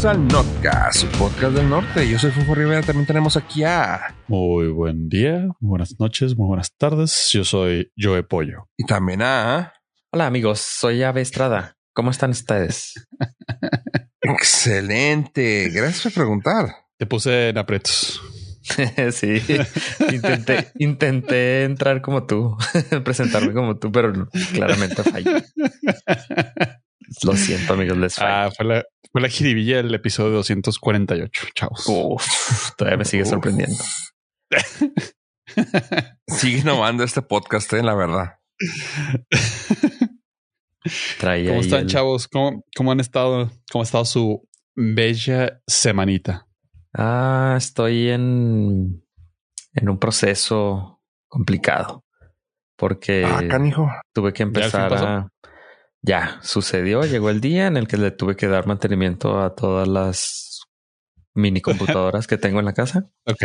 bienvenidos al Notcast, su podcast del norte. Yo soy Fufo Rivera, también tenemos aquí a... Muy buen día, muy buenas noches, muy buenas tardes. Yo soy Joe Pollo. Y también a... Hola amigos, soy Ave Estrada. ¿Cómo están ustedes? Excelente, gracias por preguntar. Te puse en aprietos. sí, intenté, intenté entrar como tú, presentarme como tú, pero claramente fallé. Lo siento, amigos, les fallo. Ah, fue la, fue la jiribilla del episodio 248, chavos. Uf, todavía me sigue sorprendiendo. Sigue innovando este podcast, en la verdad. Traía ¿Cómo están, el- chavos? ¿Cómo, ¿Cómo han estado? ¿Cómo ha estado su bella semanita? Ah, estoy en, en un proceso complicado porque Ah, canijo. tuve que empezar pasó? a... Ya, sucedió, llegó el día en el que le tuve que dar mantenimiento a todas las mini computadoras que tengo en la casa. Ok.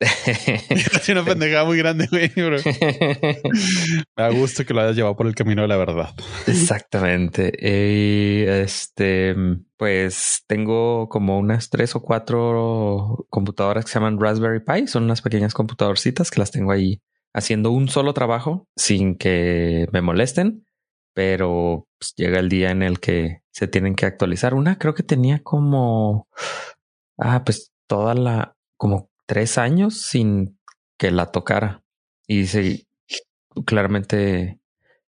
Es una pendejada muy grande, güey, bro. Me da gusto que lo hayas llevado por el camino de la verdad. Exactamente. Y este, pues tengo como unas tres o cuatro computadoras que se llaman Raspberry Pi. Son unas pequeñas computadorcitas que las tengo ahí haciendo un solo trabajo sin que me molesten. Pero pues, llega el día en el que se tienen que actualizar. Una creo que tenía como, ah, pues toda la, como tres años sin que la tocara. Y sí, claramente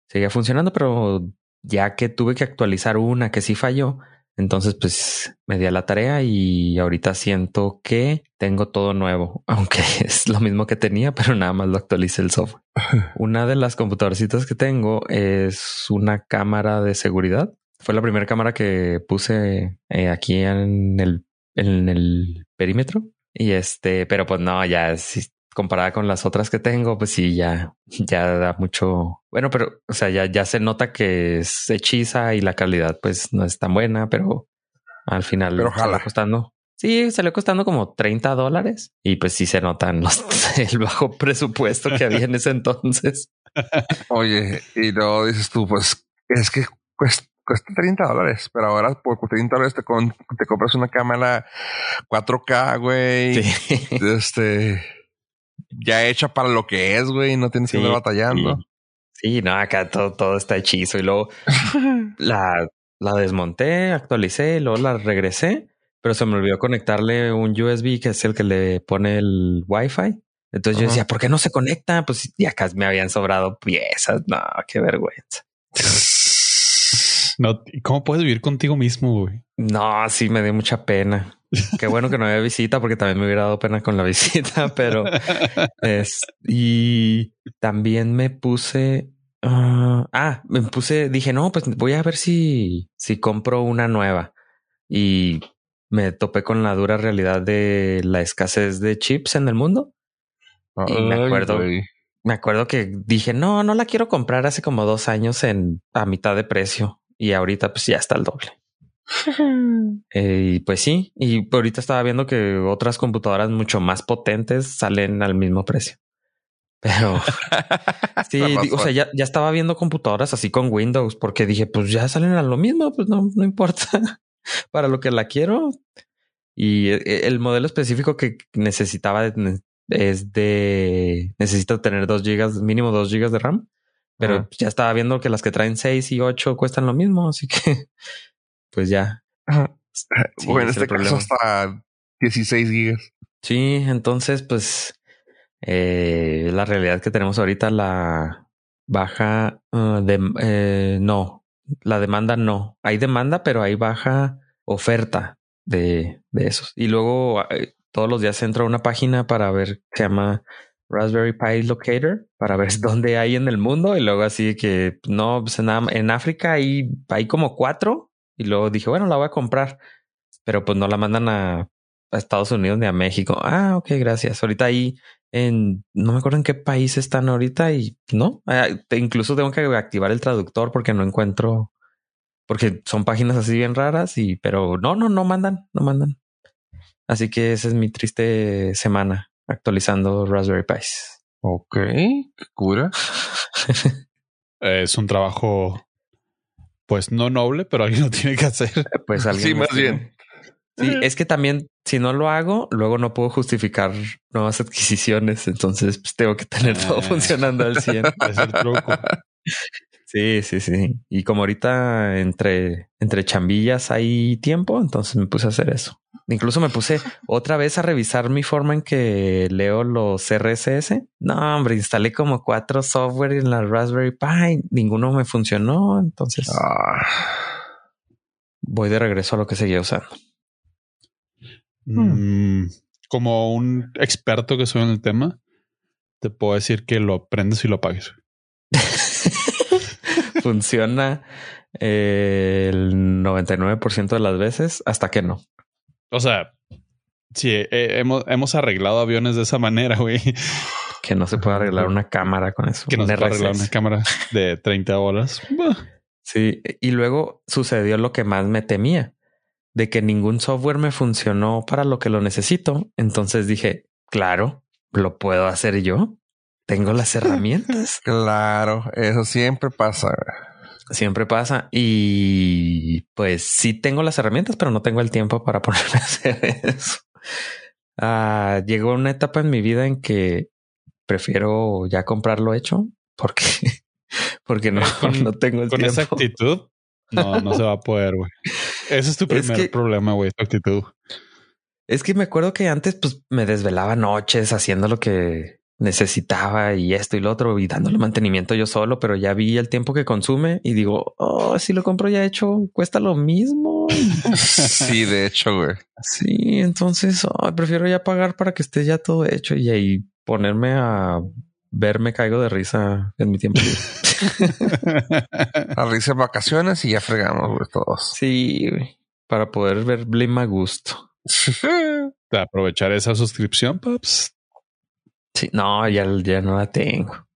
seguía funcionando, pero ya que tuve que actualizar una que sí falló, entonces pues me di a la tarea y ahorita siento que tengo todo nuevo, aunque es lo mismo que tenía, pero nada más lo actualicé el software. Una de las computadorcitas que tengo es una cámara de seguridad. Fue la primera cámara que puse eh, aquí en el, en el perímetro. Y este, pero pues no, ya sí, comparada con las otras que tengo, pues sí, ya, ya da mucho. Bueno, pero, o sea, ya, ya se nota que es hechiza y la calidad, pues no es tan buena, pero al final Pero salió costando. Sí, salió costando como 30 dólares y pues sí se notan los, el bajo presupuesto que había en ese entonces. Oye, y luego dices tú, pues es que cuesta, cuesta 30 dólares, pero ahora por 30 dólares te, con- te compras una cámara 4K, güey. Sí. Este ya hecha para lo que es, güey. No tienes que andar batallando. Sí, no, acá todo, todo está hechizo y luego la, la desmonté, actualicé y luego la regresé, pero se me olvidó conectarle un USB que es el que le pone el Wi-Fi. Entonces yo decía, ¿por qué no se conecta? Pues y acá me habían sobrado piezas. No, qué vergüenza. No, ¿Cómo puedes vivir contigo mismo, güey? No, sí me dio mucha pena. Qué bueno que no había visita porque también me hubiera dado pena con la visita, pero es y también me puse ah, ah, me puse, dije, no, pues voy a ver si si compro una nueva y me topé con la dura realidad de la escasez de chips en el mundo. Y me acuerdo. güey. Me acuerdo que dije, no, no la quiero comprar hace como dos años en a mitad de precio y ahorita pues ya está el doble. Eh, y pues sí, y ahorita estaba viendo que otras computadoras mucho más potentes salen al mismo precio. Pero sí, o sea, ya, ya estaba viendo computadoras así con Windows porque dije, pues ya salen a lo mismo, pues no, no importa para lo que la quiero. Y eh, el modelo específico que necesitaba es de necesito tener dos gigas, mínimo dos gigas de RAM, pero Ajá. ya estaba viendo que las que traen seis y ocho cuestan lo mismo, así que pues ya. Sí, bueno, en este caso hasta 16 gigas. Sí, entonces, pues eh, la realidad que tenemos ahorita, la baja uh, de eh, no, la demanda no. Hay demanda, pero hay baja oferta de, de esos. Y luego eh, todos los días entro a una página para ver, se llama Raspberry Pi Locator, para ver dónde hay en el mundo. Y luego así que no, pues en, en África hay, hay como cuatro. Y luego dije, bueno, la voy a comprar, pero pues no la mandan a, Estados Unidos ni a México. Ah, ok, gracias. Ahorita ahí en, no me acuerdo en qué país están ahorita y no, te- incluso tengo que activar el traductor porque no encuentro, porque son páginas así bien raras y, pero no, no, no mandan, no mandan. Así que esa es mi triste semana actualizando Raspberry Pis. Ok, qué cura. Es un trabajo, pues no noble, pero alguien lo tiene que hacer. Pues alguien Sí, más tiene- bien. Sí, es que también si no lo hago, luego no puedo justificar nuevas adquisiciones. Entonces pues, tengo que tener todo Ah. funcionando al 100. Es el truco. Sí, sí, sí. Y como ahorita entre, entre chambillas hay tiempo, entonces me puse a hacer eso. Incluso me puse otra vez a revisar mi forma en que leo los RSS. No, hombre, instalé como cuatro software en la Raspberry Pi. Ninguno me funcionó. Entonces Ah, voy de regreso a lo que seguía usando. Mm, como un experto que soy en el tema, te puedo decir que lo prendes y lo apagues. Funciona eh, el 99% de las veces hasta que no. O sea, sí, eh, hemos, hemos arreglado aviones de esa manera, güey. Que no se puede arreglar una cámara con eso. Que no se puede arreglar una cámara de 30 horas. Bah. Sí, y luego sucedió lo que más me temía, de que ningún software me funcionó para lo que lo necesito. Entonces dije, claro, lo puedo hacer yo. Tengo las herramientas. claro, eso siempre pasa. Siempre pasa. Y pues sí tengo las herramientas, pero no tengo el tiempo para ponerme a hacer eso. Ah, llegó una etapa en mi vida en que prefiero ya comprarlo hecho porque, porque no, Con- no tengo el Con tiempo. esa actitud, no, no se va a poder, güey. Ese es tu Es primer que- problema, güey, tu actitud. Es que me acuerdo que antes pues me desvelaba noches haciendo lo que necesitaba y esto y lo otro y dándole mantenimiento yo solo, pero ya vi el tiempo que consume y digo, oh, si lo compro ya hecho, cuesta lo mismo. Sí, de hecho, güey. sí, entonces prefiero ya pagar para que esté ya todo hecho y ahí ponerme a verme caigo de risa en mi tiempo. libre. A risa en vacaciones y ya fregamos, güey, todos. sí, güey, para poder ver Blim a gusto. Aprovechar esa suscripción, paps. Sí, no, ya, ya no la tengo.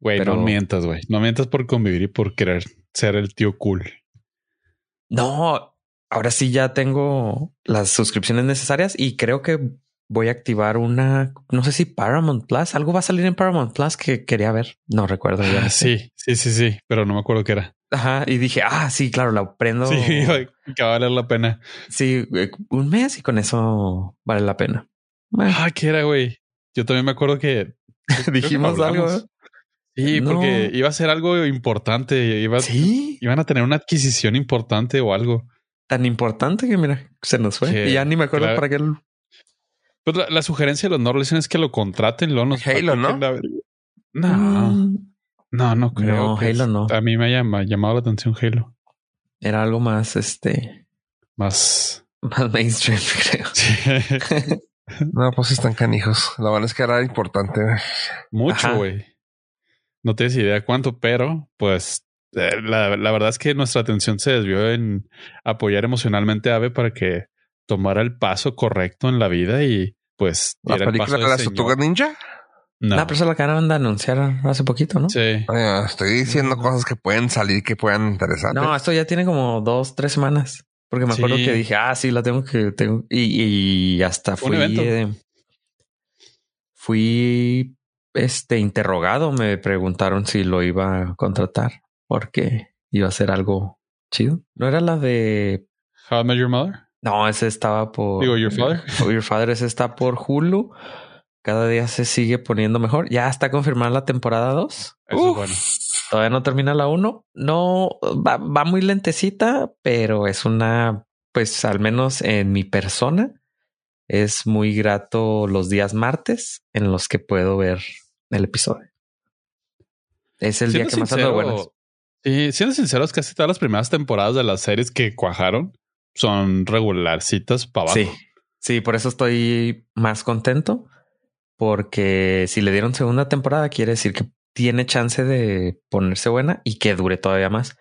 Güey, Pero- no mientas, güey. No mientas por convivir y por querer ser el tío cool. No, ahora sí ya tengo las suscripciones necesarias y creo que voy a activar una, no sé si Paramount Plus, algo va a salir en Paramount Plus que quería ver. No recuerdo ya. Ah, sí, sí, sí, sí, pero no me acuerdo qué era. Ajá. Y dije, ah, sí, claro, la prendo. Sí, que va a valer la pena. Sí, eh, un mes y con eso vale la pena. Bueno, Ah, ¿qué era, güey? Yo también me acuerdo que dijimos lo algo. ¿eh? Sí, No. porque iba a ser algo importante. Iba, Sí, Iban a tener una adquisición importante o algo. tan importante que mira, se nos fue. Que- y ya ni me acuerdo claro. para qué. lo- Pues la, la sugerencia de los Norlison es que lo contraten. Luego nos Halo, ¿no? la- No, Mm, no, no creo. No, que Halo es- no. A mí me ha llama- llamado la atención Halo. Era algo más, este, Más. más mainstream, creo. No, pues están canijos. La verdad es que era importante. Mucho, güey. No tienes idea cuánto, pero pues eh, la, la verdad es que nuestra atención se desvió en apoyar emocionalmente a Ave para que tomara el paso correcto en la vida y pues La diera el película paso de la señor. Tortuga Ninja. No. No, pero eso lo acabaron de anunciar hace poquito, ¿no? Sí. Ay, estoy diciendo cosas que pueden salir, que puedan interesar. No, esto ya tiene como dos, tres semanas. Porque me acuerdo que dije, ah, sí, la tengo que tengo. Y, y hasta fui, eh, fui este interrogado. Me preguntaron si lo iba a contratar porque iba a ser algo chido. No era la de How I Met Your Mother. no, ese estaba por Digo, Your Father. Your Father, ese está por Hulu. Cada día se sigue poniendo mejor. Ya está confirmada la temporada 2. Eso Uf. es bueno. Todavía no termina la 1. No va, va muy lentecita, pero es una, pues al menos en mi persona, es muy grato los días martes en los que puedo ver el episodio. Es el día Siendo que más ando sincero, buenas. Sí, siendo sinceros, casi todas las primeras temporadas de las series que cuajaron son regularcitas para abajo. Sí, sí, por eso estoy más contento. Porque si le dieron segunda temporada, quiere decir que tiene chance de ponerse buena y que dure todavía más.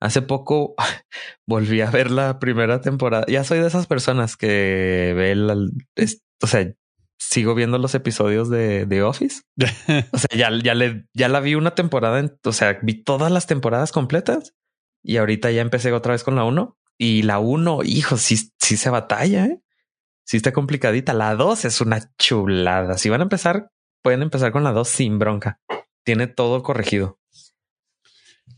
Hace poco volví a ver la primera temporada. Ya soy de esas personas que ve la, es- o sea, sigo viendo los episodios de, de Office. O sea, ya, ya le, ya la vi una temporada, en- o sea, vi todas las temporadas completas y ahorita ya empecé otra vez con la 1 y la 1, hijo, sí, sí se batalla, ¿eh? Sí está complicadita. La 2 es una chulada. Si van a empezar, pueden empezar con la 2 sin bronca. Tiene todo corregido.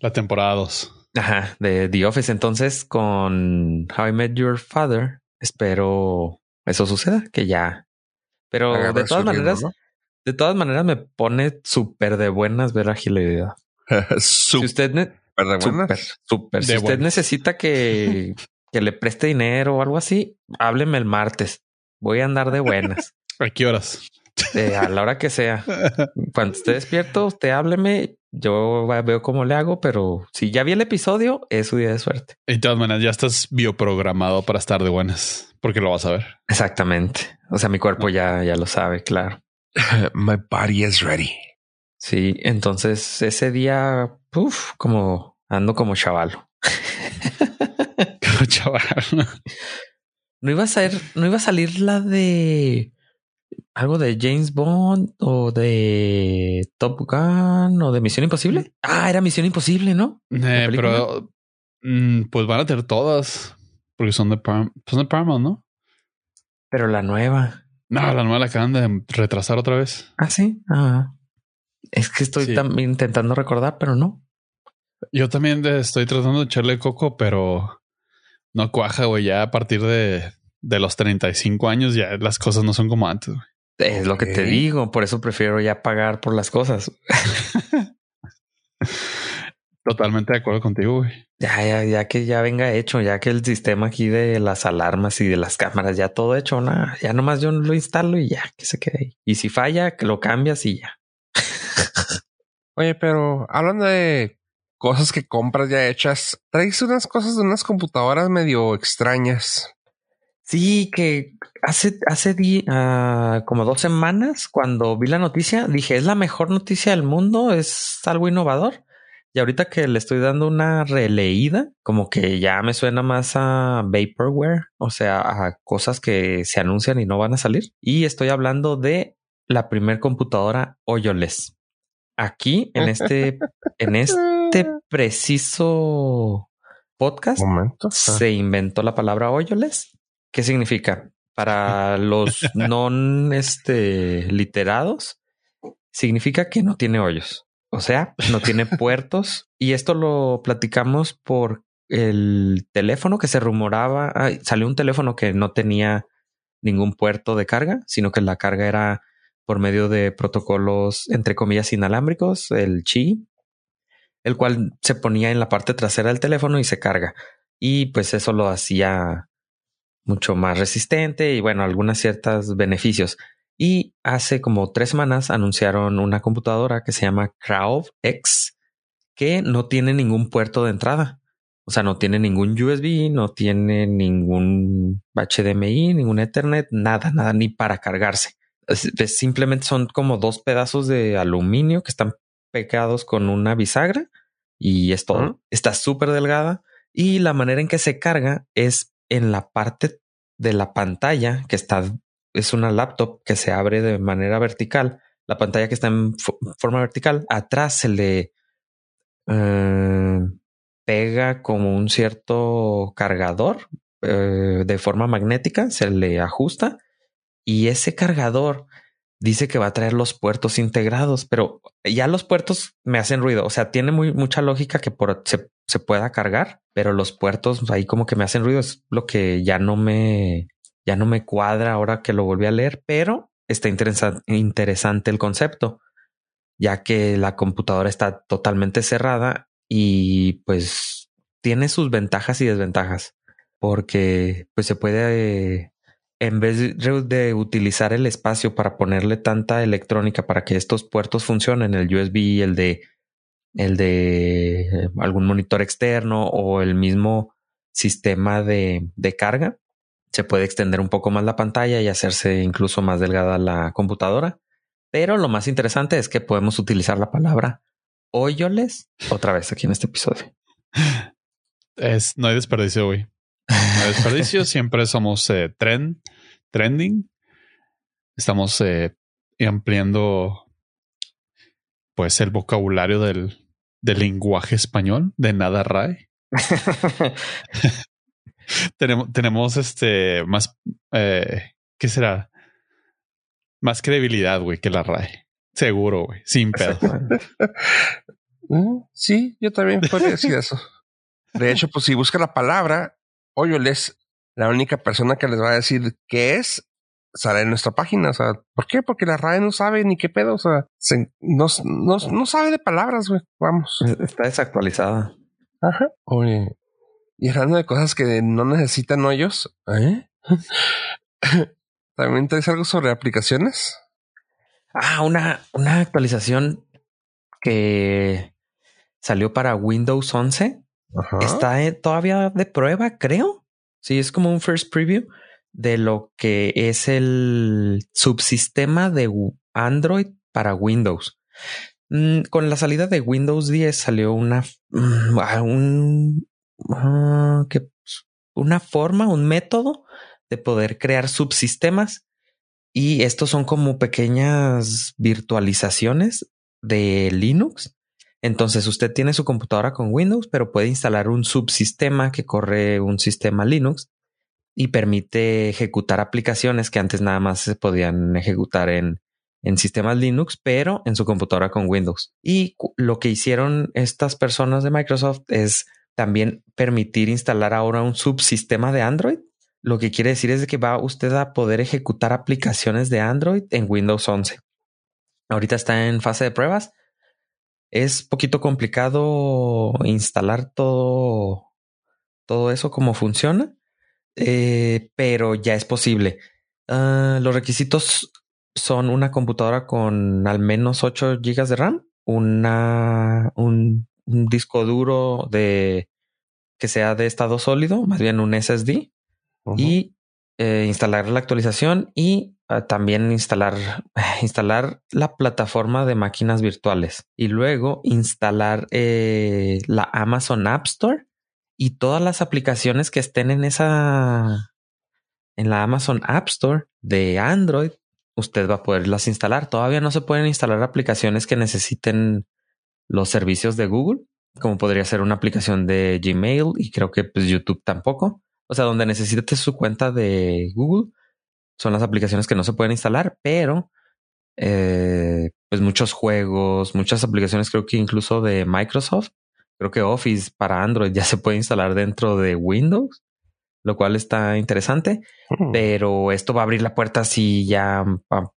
La temporada 2. Ajá, de The Office. Entonces, con How I Met Your Father, espero eso suceda, que ya. Pero de todas ritmo, maneras, ¿no? de todas maneras me pone súper de buenas ver agilidad. Si Súper usted ne- de buenas. súper, súper. Si usted buenas. necesita que, que le preste dinero o algo así, hábleme el martes. Voy a andar de buenas. ¿A qué horas? Eh, a la hora que sea. Cuando esté despierto, usted hábleme. Yo veo cómo le hago, pero si ya vi el episodio, es su día de suerte. De todas maneras, ya estás bioprogramado para estar de buenas, porque lo vas a ver. Exactamente. O sea, mi cuerpo ya, ya lo sabe, claro. My body is ready. Sí, entonces ese día, uf, como ando como chavalo. Chaval. No iba a ser, no iba a salir la de algo de James Bond o de Top Gun o de Misión Imposible. Ah, era Misión Imposible, ¿no? Eh, pero mm, pues van a tener todas porque son de, Param- son de Paramount, ¿no? Pero la nueva. No, la nueva la acaban de retrasar otra vez. Ah, sí. Ah, es que estoy Sí. también intentando recordar, pero no. Yo también de- estoy tratando de echarle coco, pero no cuaja, güey. Ya a partir de, de los 35 años ya las cosas no son como antes. güey. Es lo que te digo. Por eso prefiero ya pagar por las cosas. Totalmente de acuerdo contigo, güey. Ya, ya, ya que ya venga hecho, ya que el sistema aquí de las alarmas y de las cámaras, ya todo hecho, nada, ya nomás yo lo instalo y ya que se quede ahí. Y si falla, que lo cambias y ya. Oye, pero hablando de cosas que compras ya hechas, traes unas cosas de unas computadoras medio extrañas. Sí, que hace, hace ah, como dos semanas, cuando vi la noticia, dije, es la mejor noticia del mundo, es algo innovador. Y ahorita que le estoy dando una releída, como que ya me suena más a vaporware, o sea, a cosas que se anuncian y no van a salir. Y estoy hablando de la primer computadora hoyoless. Aquí, en este, en este preciso podcast, Momento. se inventó la palabra hoyoless. ¿Qué significa? Para los non este, literados, significa que no tiene hoyos. O sea, no tiene puertos. Y esto lo platicamos por el teléfono que se rumoraba. ay, salió un teléfono que no tenía ningún puerto de carga, sino que la carga era por medio de protocolos, entre comillas, inalámbricos, el Qi, el cual se ponía en la parte trasera del teléfono y se carga. Y pues eso lo hacía mucho más resistente y bueno, algunas ciertos beneficios. Y hace como tres semanas anunciaron una computadora que se llama Crowd X que no tiene ningún puerto de entrada. O sea, no tiene ningún USB, no tiene ningún HDMI, ningún Ethernet, nada, nada, ni para cargarse. Es simplemente son como dos pedazos de aluminio que están pegados con una bisagra y es todo. Está súper delgada y la manera en que se carga es en la parte de la pantalla que está, es una laptop que se abre de manera vertical. La pantalla que está en fo- forma vertical, atrás se le eh, pega como un cierto cargador eh, de forma magnética, se le ajusta y ese cargador dice que va a traer los puertos integrados, pero ya los puertos me hacen ruido. O sea, tiene muy, mucha lógica que por, se, se pueda cargar, pero los puertos ahí como que me hacen ruido. Es lo que ya no me, ya no me cuadra ahora que lo volví a leer, pero está interesa- interesante el concepto, ya que la computadora está totalmente cerrada y pues tiene sus ventajas y desventajas, porque pues se puede en vez de- utilizar el espacio para ponerle tanta electrónica para que estos puertos funcionen, el USB, el de el de eh, algún monitor externo o el mismo sistema de, de carga, se puede extender un poco más la pantalla y hacerse incluso más delgada la computadora. Pero lo más interesante es que podemos utilizar la palabra hoyoles otra vez aquí en este episodio. Es, no hay desperdicio, güey. No desperdicio. Siempre somos eh, trend, trending. Estamos eh, ampliando pues el vocabulario del, del lenguaje español de nada RAE. Tenemos, tenemos este más, eh, ¿qué será? Más credibilidad, güey, que la RAE. Seguro, güey, sin pedo. Mm, Sí, yo también podría decir eso. De hecho, pues si busca la palabra hoyoless, la única persona que les va a decir qué es sale en nuestra página. O sea, ¿por qué? Porque la RAE no sabe ni qué pedo. O sea, no, no, sabe de palabras, güey. Vamos. Está desactualizada. Ajá. Oye. Y hablando de cosas que no necesitan hoyos, ¿eh? ¿También traes algo sobre aplicaciones? Ah, una, una actualización que salió para Windows 11. Está eh, todavía de prueba, creo. Sí, es como un first preview de lo que es el subsistema de Android para Windows. Mm, con la salida de Windows 10 salió una, mm, ah, un, ah, una forma, un método de poder crear subsistemas y estos son como pequeñas virtualizaciones de Linux. Entonces usted tiene su computadora con Windows, pero puede instalar un subsistema que corre un sistema Linux y permite ejecutar aplicaciones que antes nada más se podían ejecutar en, en sistemas Linux, pero en su computadora con Windows. Y lo que hicieron estas personas de Microsoft es también permitir instalar ahora un subsistema de Android. Lo que quiere decir es que va usted a poder ejecutar aplicaciones de Android en Windows 11. Ahorita está en fase de pruebas. Es poquito complicado instalar todo, todo eso como funciona, eh, pero ya es posible. Ah, los requisitos son una computadora con al menos 8 GB de RAM, una, un, disco duro de que sea de estado sólido, más bien un SSD, y eh, instalar la actualización y ah, también instalar, instalar la plataforma de máquinas virtuales y luego instalar eh, la Amazon App Store y todas las aplicaciones que estén en esa en la Amazon App Store de Android, usted va a poderlas instalar. Todavía no se pueden instalar aplicaciones que necesiten los servicios de Google, como podría ser una aplicación de Gmail y creo que pues, YouTube tampoco. O sea, donde necesite su cuenta de Google son las aplicaciones que no se pueden instalar, pero eh, pues muchos juegos, muchas aplicaciones, creo que incluso de Microsoft, Creo que Office para Android ya se puede instalar dentro de Windows, lo cual está interesante, mm. pero esto va a abrir la puerta si ya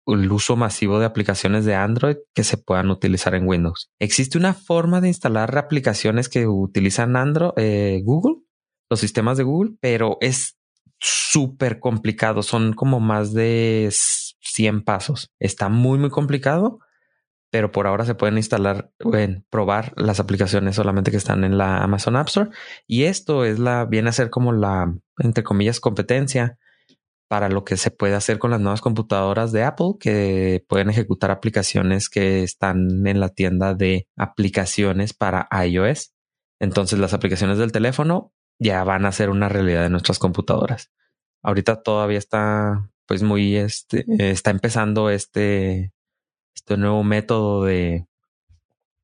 el uso masivo de aplicaciones de Android que se puedan utilizar en Windows. Existe una forma de instalar aplicaciones que utilizan Android, eh, Google, los sistemas de Google, pero es súper complicado. Son como más de 100 pasos. Está muy, muy complicado pero por ahora se pueden instalar, en probar las aplicaciones solamente que están en la Amazon App Store. Y esto es la, viene a ser como la, entre comillas, competencia para lo que se puede hacer con las nuevas computadoras de Apple que pueden ejecutar aplicaciones que están en la tienda de aplicaciones para iOS. Entonces las aplicaciones del teléfono ya van a ser una realidad en nuestras computadoras. Ahorita todavía está pues muy este está empezando este este nuevo método de,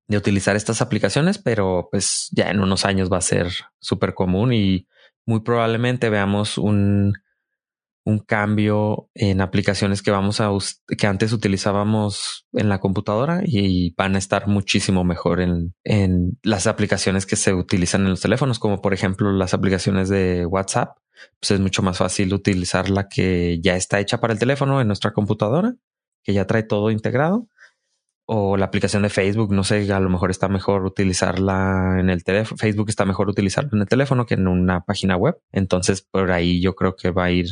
de utilizar estas aplicaciones, pero pues ya en unos años va a ser súper común y muy probablemente veamos un, un cambio en aplicaciones que vamos a que antes utilizábamos en la computadora y van a estar muchísimo mejor en, en las aplicaciones que se utilizan en los teléfonos, como por ejemplo las aplicaciones de WhatsApp. Pues es mucho más fácil utilizar la que ya está hecha para el teléfono en nuestra computadora que ya trae todo integrado. O la aplicación de Facebook, no sé, a lo mejor está mejor utilizarla en el teléfono. Facebook está mejor utilizarlo en el teléfono que en una página web. Entonces, por ahí yo creo que va a ir,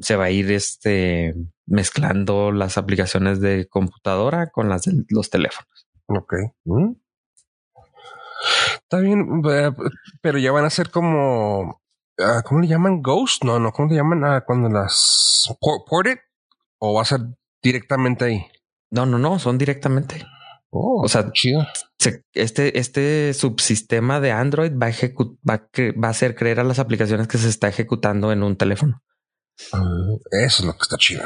se va a ir este mezclando las aplicaciones de computadora con las de los teléfonos. Ok. Mm. Está bien, pero ya van a ser como, ah, ¿cómo le llaman? Ghost? No, no, ¿cómo le llaman? Ah, cuando las ported o va a ser directamente ahí. No, no, no, son directamente. Oh, o sea, chido. este, este subsistema de Android va a, va, va a hacer creer a las aplicaciones que se está ejecutando en un teléfono. Ah, eso es lo que está chido.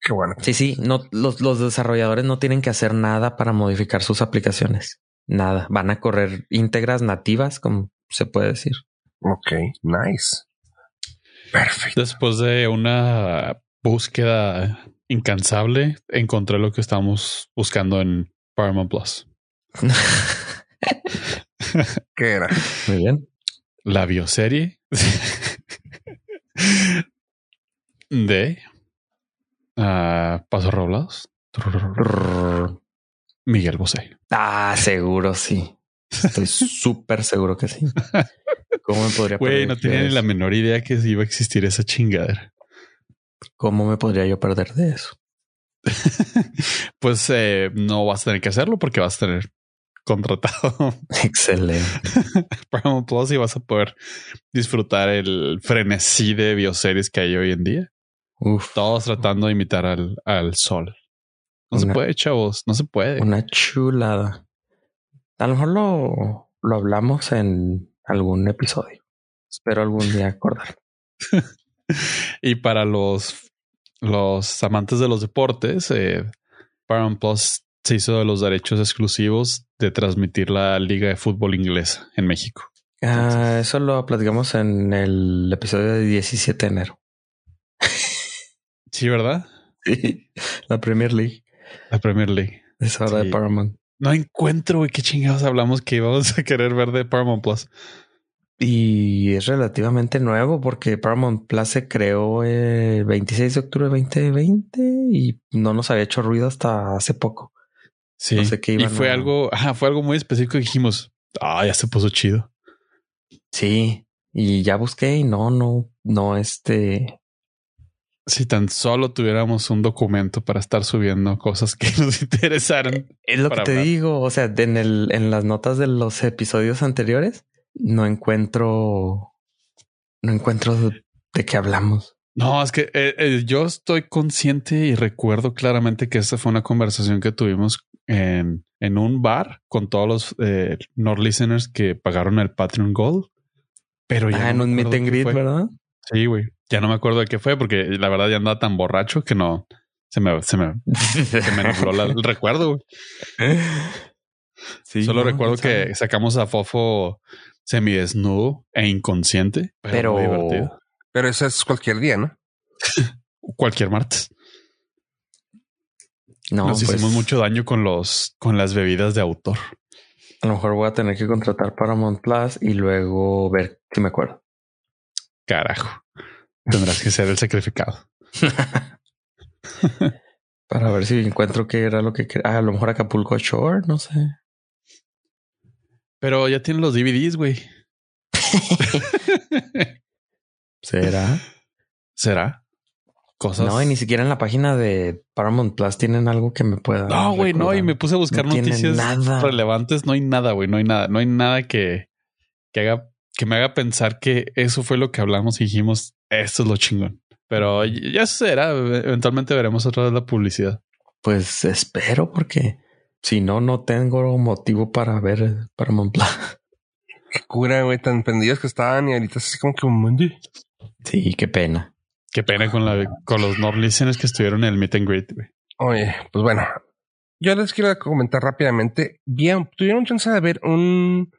Qué bueno. Sí, sí, no, los, los desarrolladores no tienen que hacer nada para modificar sus aplicaciones. Nada. Van a correr íntegras nativas, como se puede decir. Ok, nice. Perfecto. Después de una búsqueda incansable, encontré lo que estamos buscando en Paramount Plus. ¿Qué era? Muy bien. La bioserie de uh, Pasos Roblados. Miguel Bosé. Ah, seguro sí. Estoy súper seguro que sí. ¿Cómo me podría Güey, no tenía ni la menor idea que iba a existir esa chingadera. ¿Cómo me podría yo perder de eso? pues eh, no vas a tener que hacerlo porque vas a tener contratado. Excelente. Paramount Plus y vas a poder disfrutar el frenesí de bioseries que hay hoy en día. Uf. Todos tratando de imitar al, al sol. No se puede, chavos. No se puede. Una chulada. A lo mejor lo, lo hablamos en algún episodio. Espero algún día acordar. y para los, los amantes de los deportes, eh, Paramount Plus se hizo de los derechos exclusivos de transmitir la Liga de Fútbol Inglesa en México. Ah, eso lo platicamos en el episodio de 17 de enero. Sí, ¿verdad? Sí, la Premier League. La Premier League. Es hora de Paramount. No encuentro, güey, qué chingados hablamos que íbamos a querer ver de Paramount Plus. Y es relativamente nuevo porque Paramount Plus se creó el 26 de octubre de 2020 y no nos había hecho ruido hasta hace poco. Sí. No sé qué y fue algo, ajá, fue algo muy específico que dijimos, ah, ya se puso chido. Sí. Y ya busqué y no, no, no, este, si tan solo tuviéramos un documento para estar subiendo cosas que nos interesaran. Es lo que te digo. O sea, en el, en las notas de los episodios anteriores, no encuentro, no encuentro de, qué hablamos. No, es que eh, eh, yo estoy consciente y recuerdo claramente que esta fue una conversación que tuvimos en, en un bar con todos los eh, Nord listeners que pagaron el Patreon Gold. Pero ya ah, en un meet and greet, ¿verdad? Sí, güey. Ya no me acuerdo de qué fue porque la verdad ya andaba tan borracho que no se me, se me, se me nubló el recuerdo. Sí, Solo recuerdo que sacamos a Fofo semidesnudo e inconsciente, pero, divertido. Pero eso es cualquier día, ¿no? cualquier martes. No, Nos hicimos pues mucho daño con los con las bebidas de autor. A lo mejor voy a tener que contratar para Plus y luego ver si me acuerdo. Carajo. Tendrás que ser el sacrificado. Para ver si encuentro qué era lo que... Ah, a lo mejor Acapulco Shore, no sé. Pero ya tienen los DVDs, güey. ¿Será? ¿Será? Cosas. No, y ni siquiera en la página de Paramount Plus tienen algo que me pueda. No, güey, no. Y me puse a buscar noticias relevantes. No hay nada, güey. No hay nada. No hay nada que, que haga que me haga pensar que eso fue lo que hablamos y dijimos, esto es lo chingón. Pero ya será, eventualmente veremos otra vez la publicidad. Pues espero porque si no, no tengo motivo para ver para Montblanc. Qué cura, güey, tan pendidos que estaban y ahorita así como que un mundo. Sí, qué pena. Qué pena con la con los no listeners que estuvieron en el meet and greet, güey. Oye, pues bueno, yo les quiero comentar rápidamente. Bien, tuvieron chance de ver un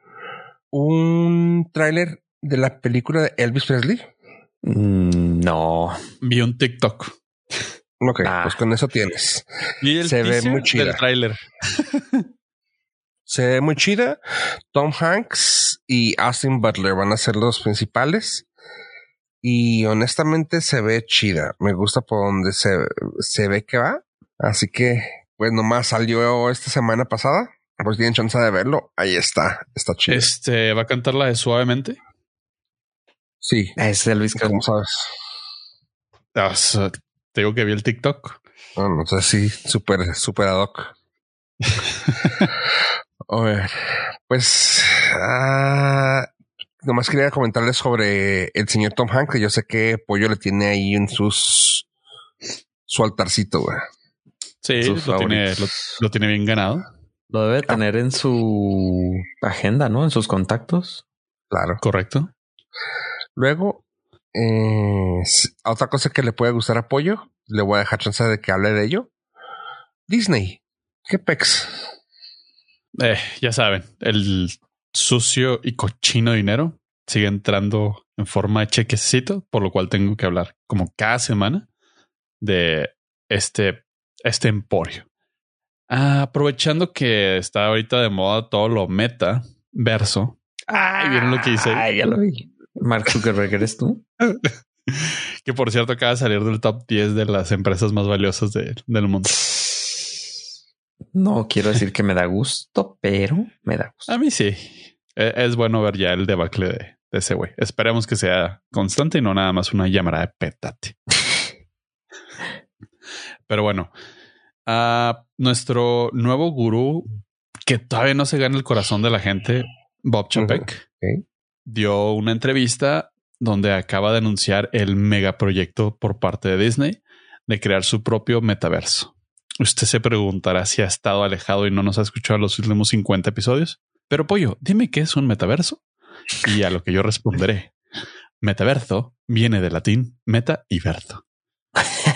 un tráiler de la película de Elvis Presley? Mm, no. Vi un TikTok. Ok, ah. pues con eso tienes. Se ve muy chida. tráiler. Se ve muy chida. Tom Hanks y Austin Butler van a ser los principales. Y honestamente se ve chida. Me gusta por donde se, se ve que va. Así que, pues nomás salió esta semana pasada. Pues tienen chance de verlo. Ahí está. Está chido. Este va a cantar la de suavemente. Sí. Es el Luis ¿Cómo sabes? Ah, te digo que vi el TikTok. No, no sé si súper, súper ad hoc. a ver, pues uh, nomás quería comentarles sobre el señor Tom Hanks, que yo sé que Pollo le tiene ahí en sus su altarcito, güey. Sí, lo tiene, lo tiene bien ganado. Lo debe tener en su agenda, ¿no? En sus contactos. Claro. Correcto. Luego, eh, otra cosa que le puede gustar apoyo, le voy a dejar chance de que hable de ello. Disney. ¿Qué pex? Eh, ya saben, el sucio y cochino dinero sigue entrando en forma de chequecito, por lo cual tengo que hablar como cada semana de este, este emporio. Aprovechando que está ahorita de moda todo lo meta verso. Ay, vieron lo que hice. Ay, ya lo vi. Mark Zuckerberg, ¿eres tú? que por cierto acaba de salir del top 10 de las empresas más valiosas del mundo. No quiero decir que me da gusto, pero me da gusto. A mí sí. E, es bueno ver ya el debacle de, ese güey. Esperemos que sea constante y no nada más una llamada de pétate. pero bueno, a nuestro nuevo gurú que todavía no se gana el corazón de la gente, Bob Chapek, dio una entrevista donde acaba de anunciar el megaproyecto por parte de Disney de crear su propio metaverso. Usted se preguntará si ha estado alejado y no nos ha escuchado los últimos 50 episodios. Pero Pollo, dime qué es un metaverso. Y a lo que yo responderé, metaverso viene del latín meta y verso.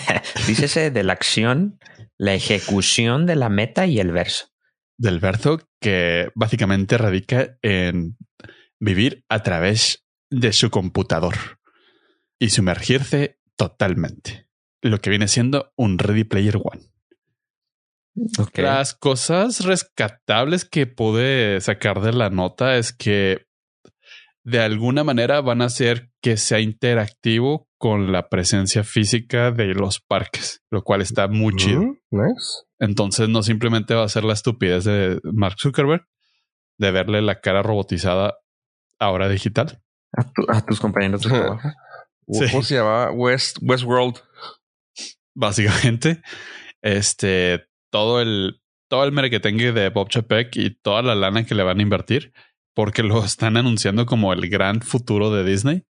Dícese de la acción, la ejecución de la meta y el verso. Del verso que básicamente radica en vivir a través de su computador y sumergirse totalmente. Lo que viene siendo un Ready Player One. Las cosas rescatables que pude sacar de la nota es que de alguna manera van a hacer que sea interactivo con la presencia física de los parques, lo cual está muy mm, chido. Entonces no simplemente va a ser la estupidez de Mark Zuckerberg de verle la cara robotizada ahora digital. A, tus compañeros de trabajo. ¿Cómo se llama? West, Westworld. Básicamente, este, todo el, todo el merequetengue de Bob Chapek y toda la lana que le van a invertir, porque lo están anunciando como el gran futuro de Disney,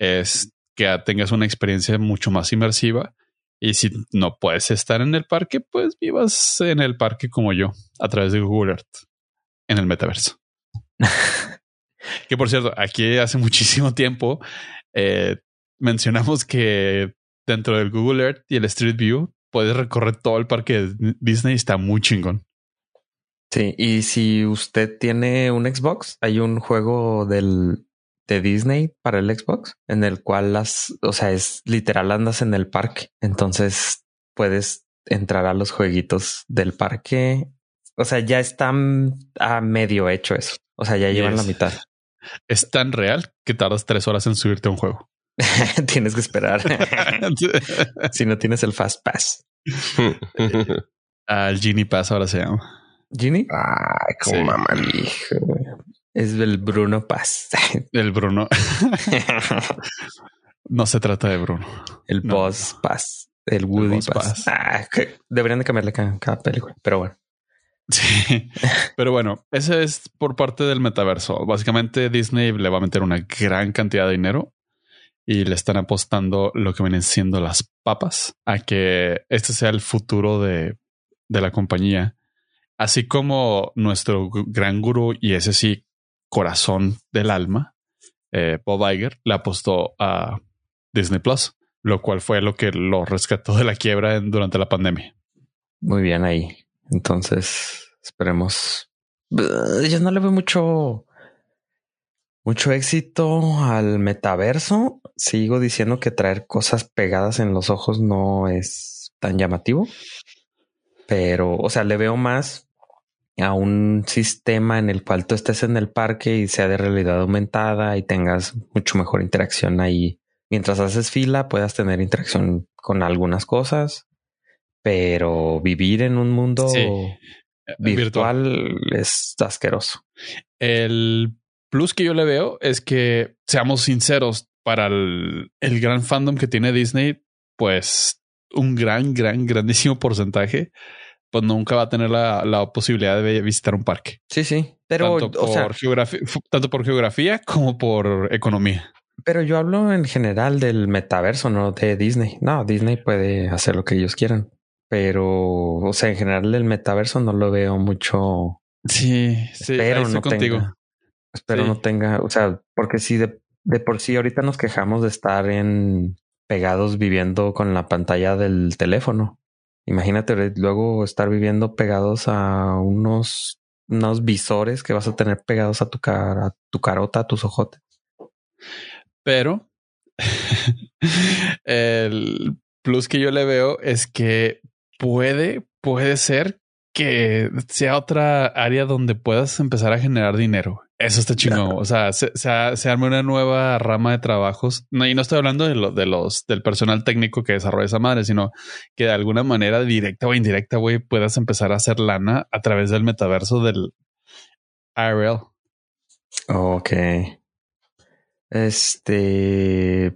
es que tengas una experiencia mucho más inmersiva. Y si no puedes estar en el parque, pues vivas en el parque como yo, a través de Google Earth, en el metaverso. que por cierto, aquí hace muchísimo tiempo eh, mencionamos que dentro del Google Earth y el Street View puedes recorrer todo el parque de Disney. Está muy chingón. Sí, y si usted tiene un Xbox, hay un juego del de Disney para el Xbox en el cual las, o sea, es literal andas en el parque. Entonces puedes entrar a los jueguitos del parque. O sea, ya está a medio hecho eso. O sea, ya llevan la mitad. Es tan real que tardas tres horas en subirte a un juego. tienes que esperar. si no tienes el Fast Pass. Al Genie Pass ahora se llama. ¿Genie? Ay, como mamá. Es el Bruno Pass. el Bruno. no se trata de Bruno. El Boss Pass. El Woody Pass. Ah, deberían de cambiarle cada, cada película, pero bueno. Sí, pero bueno, ese es por parte del metaverso. Básicamente Disney le va a meter una gran cantidad de dinero y le están apostando lo que vienen siendo las papas a que este sea el futuro de, la compañía. Así como nuestro gran gurú y ese sí, corazón del alma, eh, Bob Iger, le apostó a Disney Plus, lo cual fue lo que lo rescató de la quiebra durante la pandemia. Muy bien ahí. Entonces, esperemos. Yo no le veo mucho mucho éxito al metaverso. Sigo diciendo que traer cosas pegadas en los ojos no es tan llamativo, pero, o sea, le veo más a un sistema en el cual tú estés en el parque y sea de realidad aumentada y tengas mucho mejor interacción ahí. Mientras haces fila, puedas tener interacción con algunas cosas, pero vivir en un mundo virtual, es asqueroso. El plus que yo le veo es que, seamos sinceros, para el, gran fandom que tiene Disney, pues un gran, gran, grandísimo porcentaje, pues nunca va a tener la, posibilidad de visitar un parque. Sí, sí, pero tanto por, geografía, tanto por geografía como por economía. Pero yo hablo en general del metaverso, no de Disney. No, Disney puede hacer lo que ellos quieran, pero, o sea, en general el metaverso no lo veo mucho. Sí, sí, pero no contigo. Espero no tenga, o sea, porque si de, de, por sí ahorita nos quejamos de estar en pegados viviendo con la pantalla del teléfono. Imagínate luego estar viviendo pegados a unos, unos visores que vas a tener pegados a tu cara, a tu carota, a tus ojotes. Pero el plus que yo le veo es que puede, puede ser que sea otra área donde puedas empezar a generar dinero Eso está chingón. O sea, se, se, arma una nueva rama de trabajos. No, y no estoy hablando de, lo, de los del personal técnico que desarrolla esa madre, sino que de alguna manera directa o indirecta, güey, puedas empezar a hacer lana a través del metaverso del IRL. Ok. Este.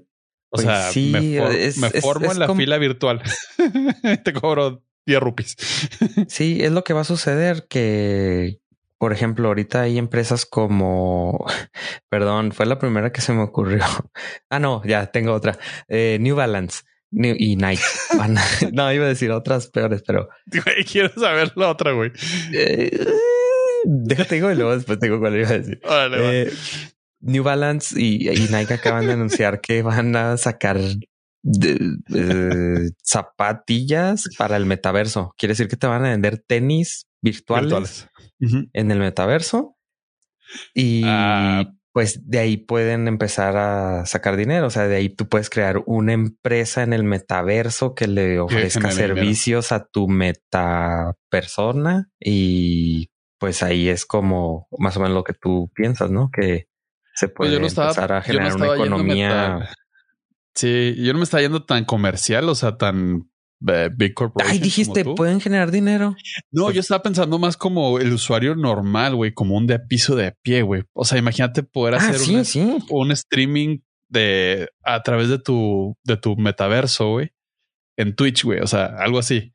O pues sea, sí, me, formo en la fila virtual. Te cobro 10 rupees. sí, es lo que va a suceder que por ejemplo, ahorita hay empresas como, perdón, fue la primera que se me ocurrió. Ah, no, ya tengo otra. Eh, New Balance y Nike. no, iba a decir otras peores, pero quiero saber la otra, güey. Eh, déjate digo y luego después tengo cuál iba a decir. Eh, New Balance y, Nike acaban de anunciar que van a sacar zapatillas para el metaverso. Quiere decir que te van a vender tenis virtuales en el metaverso. Y ah. pues de ahí pueden empezar a sacar dinero. O sea, de ahí tú puedes crear una empresa en el metaverso que le ofrezca servicios a tu meta persona. Y pues ahí es como más o menos lo que tú piensas, ¿no? Que se pues puede empezar a generar una economía. Sí, yo no me estaba yendo tan comercial, o sea, tan Big Corporation. Ay, dijiste, pueden generar dinero. No, yo estaba pensando más como el usuario normal, güey, como un de piso de pie, güey. O sea, imagínate poder ah, hacer un, streaming de a través de tu, de tu metaverso, güey, en Twitch, güey. O sea, algo así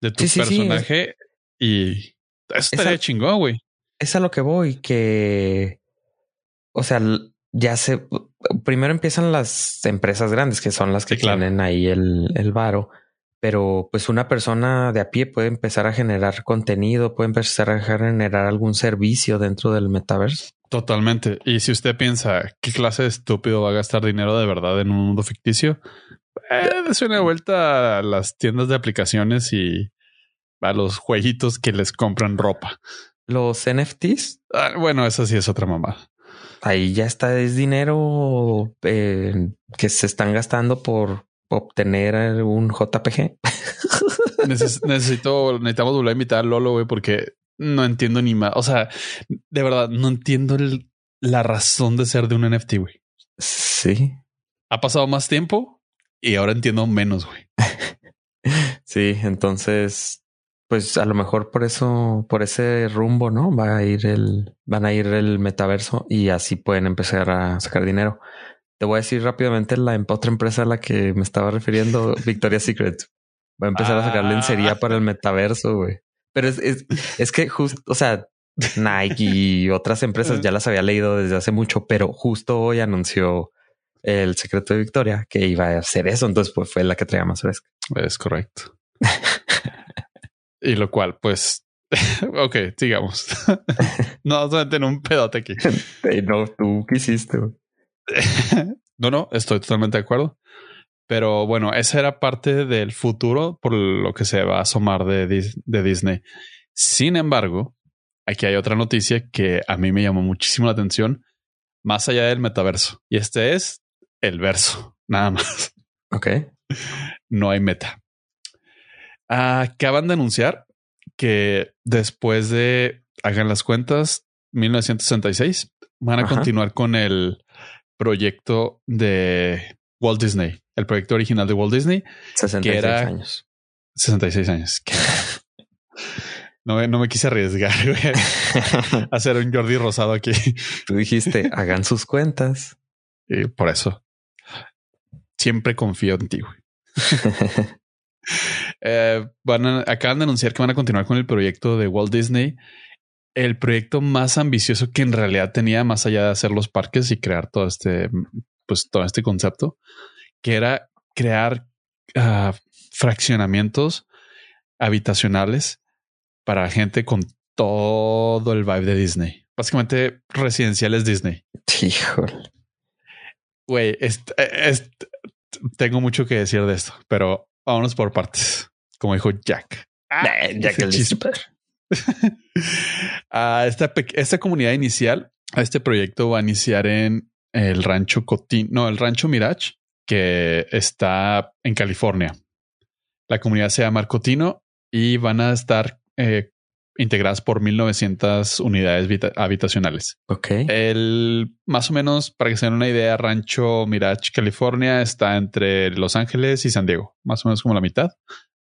de tu personaje y eso estaría chingón, güey. Es a lo que voy, que, o sea, ya se, primero empiezan las empresas grandes que son las que tienen ahí el, el varo pero pues una persona de a pie puede empezar a generar contenido, puede empezar a generar algún servicio dentro del metaverso. Totalmente. Y si usted piensa qué clase de estúpido va a gastar dinero de verdad en un mundo ficticio, eh, es una vuelta a las tiendas de aplicaciones y a los jueguitos que les compran ropa. Los NFTs. Ah, bueno, eso sí es otra mamá. Ahí ya está, es dinero eh, que se están gastando por obtener un JPG. necesito, necesitamos volver a invitar a Lolo, güey, porque no entiendo ni más. O sea, de verdad, no entiendo la razón de ser de un NFT, güey. Sí. Ha pasado más tiempo y ahora entiendo menos, güey. sí, entonces, pues a lo mejor por eso, por ese rumbo, ¿no? Va a ir el, van a ir el metaverso y así pueden empezar a sacar dinero. Te voy a decir rápidamente la otra empresa a la que me estaba refiriendo, Victoria's Secret. Va a empezar a sacar lencería ah. para el metaverso, güey. Pero es, es, es que justo, o sea, Nike y otras empresas ya las había leído desde hace mucho, pero justo hoy anunció el secreto de Victoria que iba a hacer eso. Entonces, pues fue la que traía más fresca. Es correcto. y lo cual, pues, ok, sigamos. no, vamos a tener un pedote aquí. no, tú quisiste. no, no, estoy totalmente de acuerdo. Pero bueno, esa era parte del futuro por lo que se va a asomar de, de Disney. Sin embargo, aquí hay otra noticia que a mí me llamó muchísimo la atención, más allá del metaverso. Y este es el verso, nada más. Ok. No hay meta. Acaban de anunciar que después de, hagan las cuentas, 1966, van a continuar con el proyecto de Walt Disney, el proyecto original de Walt Disney. 66 años. 66 años. No, no me quise arriesgar a hacer un Jordi Rosado aquí. Tú dijiste, hagan sus cuentas. Y por eso siempre confío en ti. eh, van acaban de anunciar que van a continuar con el proyecto de Walt Disney el proyecto más ambicioso que en realidad tenía, más allá de hacer los parques y crear todo este, pues todo este concepto, que era crear ah, fraccionamientos habitacionales para gente con todo el vibe de Disney. Básicamente residenciales Disney. Híjole. Güey, tengo mucho que decir de esto, pero vámonos por partes. Como dijo Jack. Ah, Jack el a esta, esta comunidad inicial, a este proyecto va a iniciar en el rancho Cotino, no, el rancho Mirage, que está en California. La comunidad se llama Cotino y van a estar eh, integradas por 1900 unidades habitacionales. Ok. El más o menos, para que se den una idea, Rancho Mirage, California está entre Los Ángeles y San Diego, más o menos como la mitad,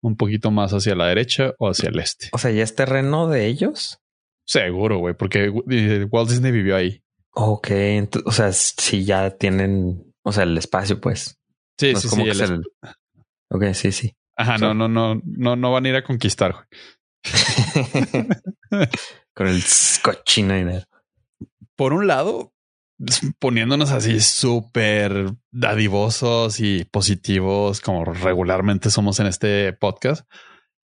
un poquito más hacia la derecha o hacia el este. O sea, ya es terreno de ellos. Seguro, güey, porque Walt Disney vivió ahí. Ok, o sea, si ya tienen, o sea, el espacio, pues. Sí, sí, sí. El... Ok, sí, sí. Ajá, no, no, no, no, no van a ir a conquistar. Con el cochino dinero. Por un lado, poniéndonos así súper dadivosos y positivos, como regularmente somos en este podcast.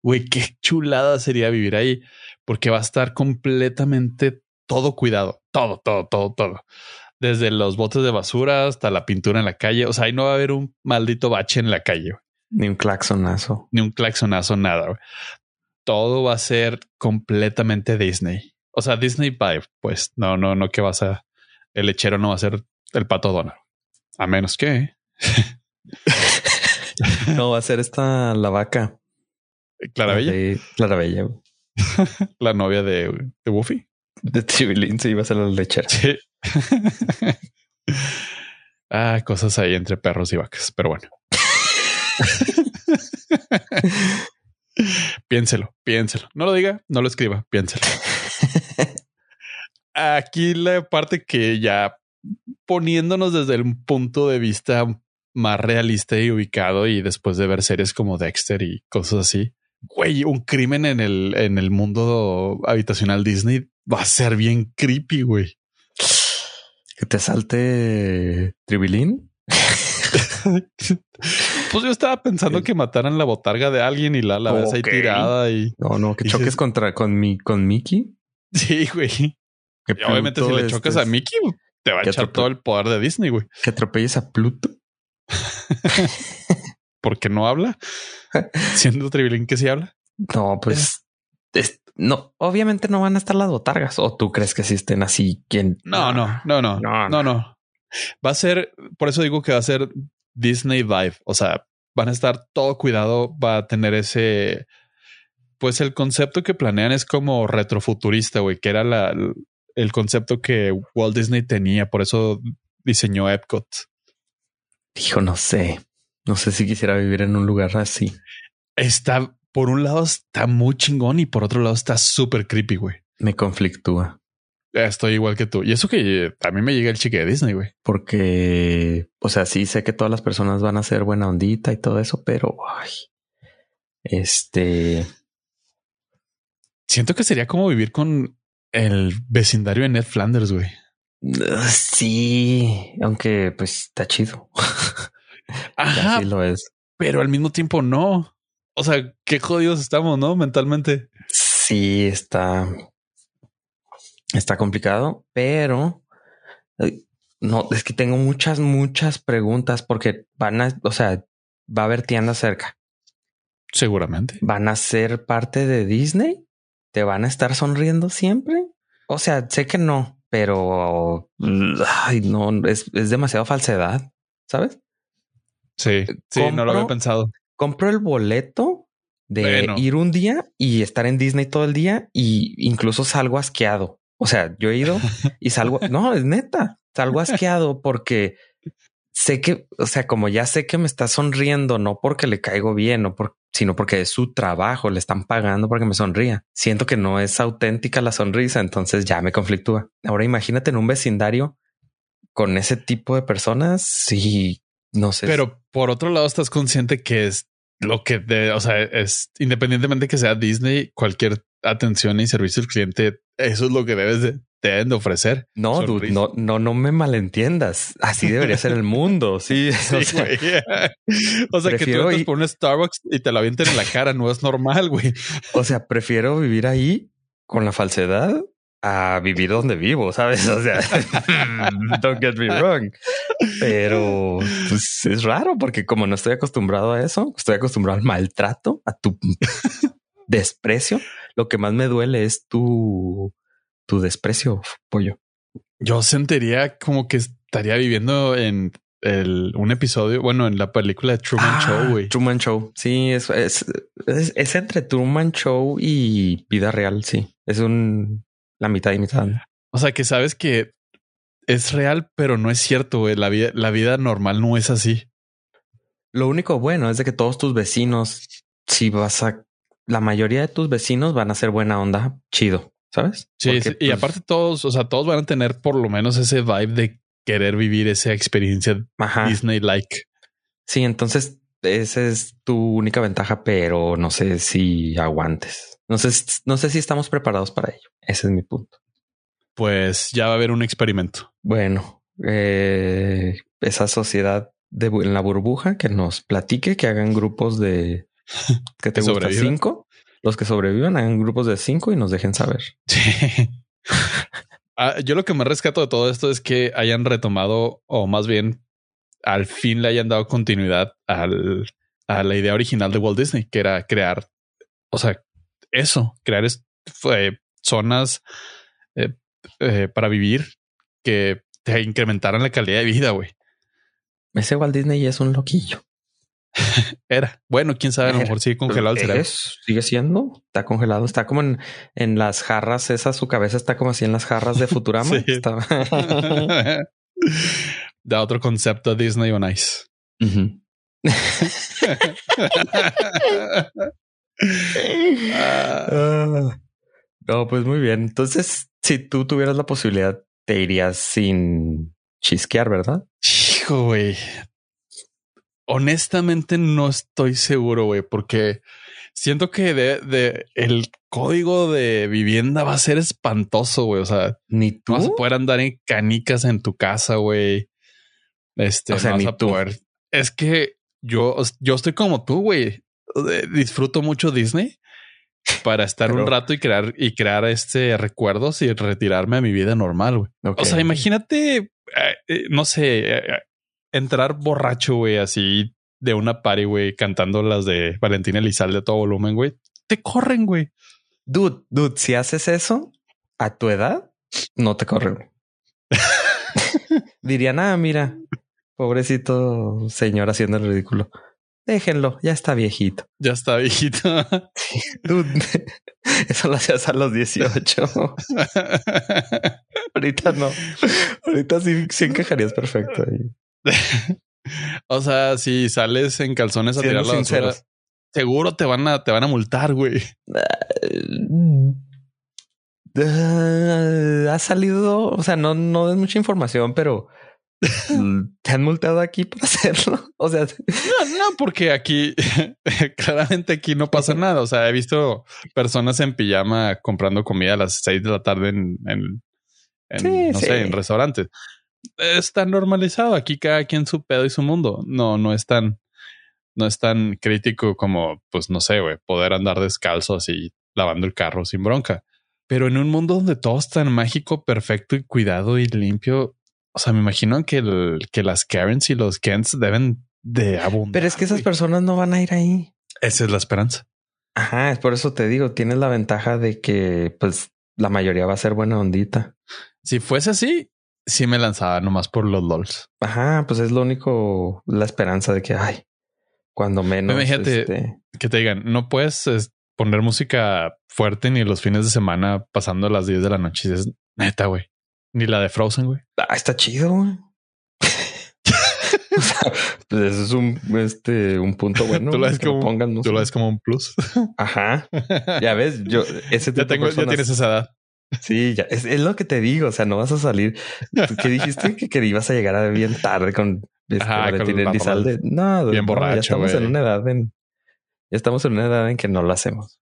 Güey, qué chulada sería vivir ahí, porque va a estar completamente todo cuidado, todo, todo, todo, todo. Desde los botes de basura hasta la pintura en la calle. O sea, ahí no va a haber un maldito bache en la calle. Ni un claxonazo. Ni un claxonazo, nada. Todo va a ser completamente Disney. O sea, Disney vibe, pues no, no, no que vas a. El lechero no va a ser el pato Donald. A menos que. no, va a ser esta la vaca. Clarabella. Clarabella. la novia de, de Woofy. De Tribilín se iba a ser la lechera. Sí. ah, cosas ahí entre perros y vacas, pero bueno. piénselo, piénselo. No lo diga, no lo escriba, piénselo. Aquí la parte que ya poniéndonos desde el punto de vista más realista y ubicado y después de ver series como Dexter y cosas así, güey, un crimen en el, en el mundo habitacional Disney va a ser bien creepy, güey. Que te salte Tribilín. pues yo estaba pensando que mataran la botarga de alguien y la, la ves ahí tirada y. No, no, que choques contra con mi con Mickey. Sí, güey. Obviamente, si le chocas a Mickey, te va a echar todo el poder de Disney, güey. Que atropelles a Pluto. porque no habla. Siendo Tribilín que sí habla. No, pues no, obviamente no van a estar las botargas. O tú crees que existen así? ¿Quién? No, no, no, no, no, no, no. Va a ser, por eso digo que va a ser Disney Vibe. O sea, van a estar todo cuidado, va a tener ese, pues el concepto que planean es como retrofuturista, güey, que era la, el concepto que Walt Disney tenía. Por eso diseñó Epcot. Dijo, no sé. No sé si quisiera vivir en un lugar así. Está, por un lado está muy chingón y por otro lado está súper creepy, güey. Me conflictúa. Estoy igual que tú. Y eso que a mí me llega el chique de Disney, güey. Porque, o sea, sí sé que todas las personas van a ser buena ondita y todo eso, pero ay, este. Siento que sería como vivir con el vecindario de Ned Flanders, güey. Sí, aunque pues está chido. Ajá. lo es. Pero al mismo tiempo no. O sea, qué jodidos estamos, ¿no? Mentalmente. Sí, está. Está complicado, pero no, es que tengo muchas, muchas preguntas porque van a, o sea, va a haber tiendas cerca. Seguramente. ¿Van a ser parte de Disney? ¿Te van a estar sonriendo siempre? O sea, sé que no, pero ay, no, es, es demasiado falsedad, ¿sabes? Sí, sí, no lo había pensado. Compro el boleto de ir un día y estar en Disney todo el día y incluso salgo asqueado. O sea, yo he ido y salgo, no, es neta, salgo asqueado porque sé que, o sea, como ya sé que me está sonriendo, no porque le caigo bien, por, sino porque es su trabajo, le están pagando para que me sonría. Siento que no es auténtica la sonrisa, entonces ya me conflictúa. Ahora imagínate en un vecindario con ese tipo de personas y no sé. Pero por otro lado, estás consciente que es lo que de, o sea, es independientemente que sea Disney, cualquier atención y servicio al cliente, eso es lo que debes de, deben de ofrecer. No, no, no, no me malentiendas. Así debería ser el mundo. Sí, o sea, o sea que tú entras por un Starbucks y te la avienten en la cara. No es normal, güey. O sea, prefiero vivir ahí con la falsedad a vivir donde vivo, ¿sabes? O sea, don't get me wrong. Pero pues, es raro porque como no estoy acostumbrado a eso, estoy acostumbrado al maltrato, a tu desprecio. Lo que más me duele es tu, tu desprecio, pollo. Yo sentiría como que estaría viviendo en el, un episodio, bueno, en la película de Truman Ah, Show, güey. Truman Show. Sí, es, es, es, es entre Truman Show y vida real. Sí, es un la mitad y mitad. O sea, que sabes que es real, pero no es cierto, güey. La vida, la vida normal no es así. Lo único bueno es de que todos tus vecinos, si vas a la mayoría de tus vecinos van a ser buena onda, chido, ¿sabes? Sí, Porque, sí, y pues, aparte todos, o sea, todos van a tener por lo menos ese vibe de querer vivir esa experiencia. Disney-like. Sí, entonces esa es tu única ventaja, pero no sé si aguantes. No sé, no sé si estamos preparados para ello. Ese es mi punto. Pues ya va a haber un experimento. Bueno, eh, esa sociedad de en la burbuja que nos platique, que hagan grupos de que te gusta cinco. Los que sobrevivan hagan grupos de cinco y nos dejen saber. Sí. Ah, yo lo que más rescato de todo esto es que hayan retomado, o más bien al fin le hayan dado continuidad al, a la idea original de Walt Disney, que era crear, o sea, eso, crear es- zonas eh, eh, para vivir que te incrementaran la calidad de vida, güey. Ese Walt Disney ya es un loquillo. Era bueno, quién sabe, a lo mejor sigue congelado el cerebro. Es, sigue siendo, está congelado, está como en, en las jarras esas, su cabeza está como así en las jarras de Futurama. Sí. Está- da otro concepto a Disney on Ice. Ah. No, pues muy bien. Entonces, si tú tuvieras la posibilidad, te irías sin chisquear, ¿verdad? hijo, güey. Honestamente no estoy seguro, güey, porque siento que de, de el código de vivienda va a ser espantoso, güey. O sea, Ni no tú. vas a poder andar en canicas en tu casa, güey. Este, O sea, no ni tú. poder. Es que yo, yo estoy como tú, güey. Disfruto mucho Disney para estar un rato y crear y crear este recuerdos y retirarme a mi vida normal, güey. O sea, imagínate, eh, eh, no sé, eh, entrar borracho, güey, así de una party, güey, cantando las de Valentina Elizalde a todo volumen, güey. Te corren, güey. Dude, dude, si haces eso a tu edad, no te corren. Dirían, ah, mira, pobrecito señor haciendo el ridículo. Déjenlo, ya está viejito. Ya está viejito. Dude, eso lo hacías a los 18. Ahorita no. Ahorita sí, sí encajarías perfecto. ahí. o sea, si sales en calzones a tirar la basura, seguro te van a, te van a multar, güey. Eh, ha salido, o sea, no, no es mucha información, pero te han multado aquí por hacerlo. O sea, No, no, porque aquí claramente aquí no pasa nada. O sea, he visto personas en pijama comprando comida a las seis de la tarde en, en, en, Sí, no sí. sé, en restaurantes. Está normalizado. Aquí cada quien su pedo y su mundo. No, no es tan, no es tan crítico como, pues no sé, güey, poder andar descalzo así lavando el carro sin bronca. Pero en un mundo donde todo es tan mágico, perfecto y cuidado y limpio, o sea, me imagino que, el, que las Karens y los Kents deben de abundar. pero es que esas personas no van a ir ahí. Esa es la esperanza. Ajá, es por eso te digo, tienes la ventaja de que pues la mayoría va a ser buena ondita. Si fuese así, sí me lanzaba nomás por los LOLs. Ajá, pues es lo único, la esperanza de que, ay, cuando menos. Imagínate- este, Que te digan, no puedes es, poner música fuerte ni los fines de semana pasando las 10 de la noche. Y dices, neta, güey. Ni la de Frozen, güey. Ah, está chido. güey. o sea, pues eso es un, este, un punto bueno. Tú lo ves como- pongan, Tú lo ves como un plus. Ajá. Ya ves, yo ese tipo ya tengo, de ya personas- tienes esa edad. Sí, ya es, es lo que te digo. O sea, no vas a salir. ¿Tú ¿Qué dijiste que, que ibas a llegar a bien tarde con este, Ajá, con la? No, bien no, borracho, Ya estamos en una edad en, ya estamos en una edad en que no lo hacemos.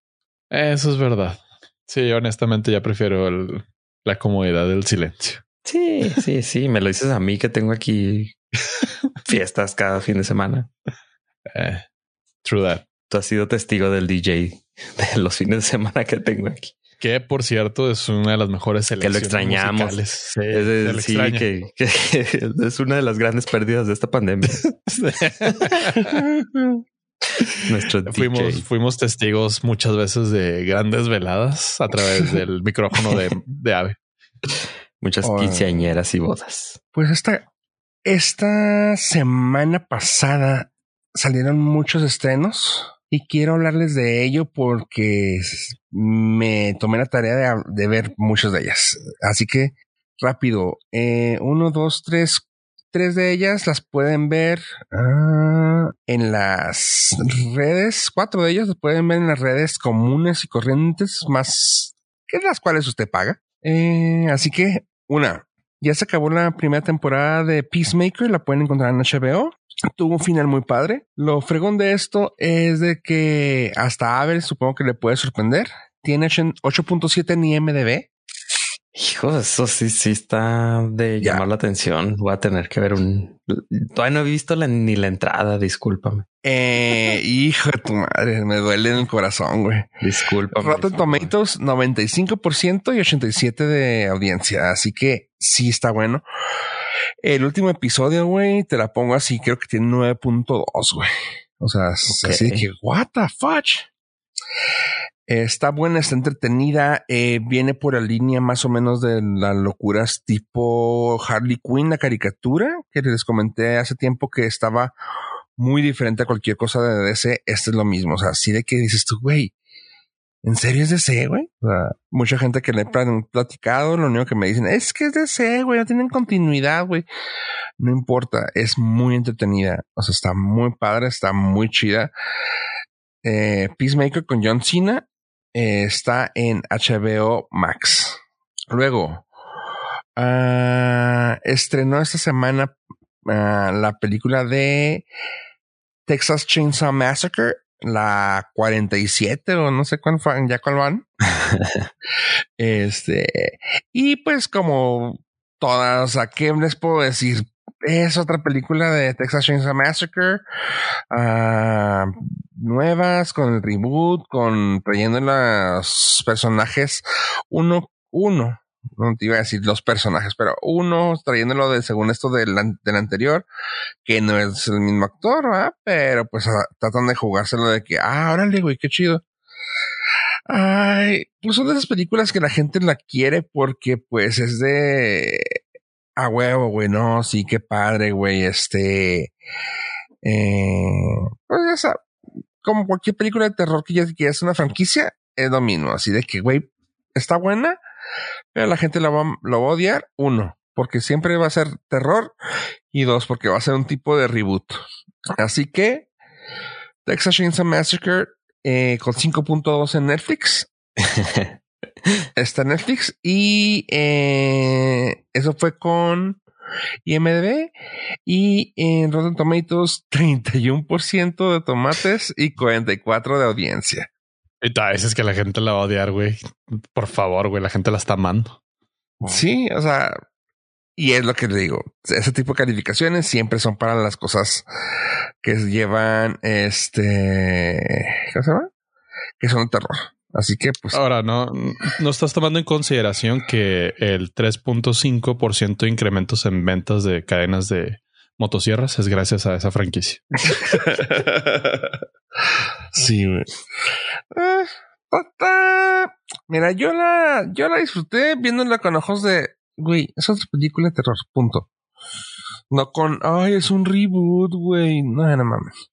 Eso es verdad. Sí, honestamente ya prefiero el- la comodidad del silencio. Sí, sí, sí. Me lo dices a mí que tengo aquí fiestas cada fin de semana. Eh, true that. Tú has sido testigo del DJ de los fines de semana que tengo aquí. Que por cierto es una de las mejores Que lo selecciones extrañamos. musicales. Sí, Es de- sí, extraña. que, que es una de las grandes pérdidas de esta pandemia. Nuestro fuimos, testigos muchas veces de grandes veladas a través del micrófono de, de Ave. Muchas Oh. quinceañeras y bodas. Pues esta, esta semana pasada salieron muchos estrenos y quiero hablarles de ello porque me tomé la tarea de, ver muchas de ellas. Así que rápido, eh, uno, dos, tres, tres de ellas las pueden ver ah, en las redes, cuatro de ellas las pueden ver en las redes comunes y corrientes más que las cuales usted paga. Eh, así que, una, ya se acabó la primera temporada de Peacemaker, la pueden encontrar en HBO. Tuvo un final muy padre. Lo fregón de esto es de que hasta Abel supongo que le puede sorprender. Tiene 8.7 en IMDB. Hijo, eso sí, sí está de llamar la atención. Voy a tener que ver un. Todavía no he visto ni la entrada, discúlpame. Eh, hijo de tu madre, me duele en el corazón, güey. Disculpa. Rotten Tomatoes, 95% y 87% de audiencia. Así que sí está bueno. El último episodio, güey, te la pongo así, creo que tiene 9.2, güey. O sea, así que, what the fudge. Está buena, está entretenida, eh, viene por la línea más o menos de las locuras tipo Harley Quinn, la caricatura, que les comenté hace tiempo que estaba muy diferente a cualquier cosa de DC. Este es lo mismo, o sea, así de que dices tú, güey, ¿en serio es DC, güey? Mucha gente que le he platicado, lo único que me dicen es que es DC, güey, no tienen continuidad, güey. No importa, es muy entretenida, o sea, está muy padre, está muy chida. Eh, Peacemaker con John Cena eh, está en HBO Max. Luego, uh, estrenó esta semana uh, la película de Texas Chainsaw Massacre, la 47 o no sé cuál fue, ya cuál van. este, y pues como todas, ¿a qué les puedo decir? Es otra película de Texas Chainsaw Massacre. Uh, nuevas, con el reboot, con trayendo los personajes uno, uno, no te iba a decir los personajes, pero uno trayéndolo de según esto del, del anterior, que no es el mismo actor, ¿verdad? pero pues ah, tratan de jugárselo de que, ah, órale, güey, qué chido. Ay, pues son de esas películas que la gente la quiere porque pues es de a huevo, güey, no, sí, qué padre, güey, este, eh, pues ya sabes, como cualquier película de terror que ya, que es una franquicia, es lo. Así de que, güey, está buena, pero la gente la va, lo va a odiar. Uno, porque siempre va a ser terror. Y dos, porque va a ser un tipo de reboot. Así que, Texas Chainsaw Massacre eh, con 5.2 en Netflix. está en Netflix. Y eh, eso fue con IMDB y en Rotten Tomatoes 31% de tomates y 44 de audiencia. Y es que la gente la va a odiar, güey. Por favor, güey, la gente la está amando. Sí, o sea, y es lo que le digo. Ese tipo de calificaciones siempre son para las cosas que llevan este, ¿qué se llama? Que son terror. Así que, pues. Ahora, no, no estás tomando en consideración que el 3.5% de incrementos en ventas de cadenas de motosierras es gracias a esa franquicia. sí, güey. Eh, mira, yo la, yo la disfruté viéndola con ojos de, güey, es otra película de terror, punto. No con, ay, es un reboot, güey. No, no mames.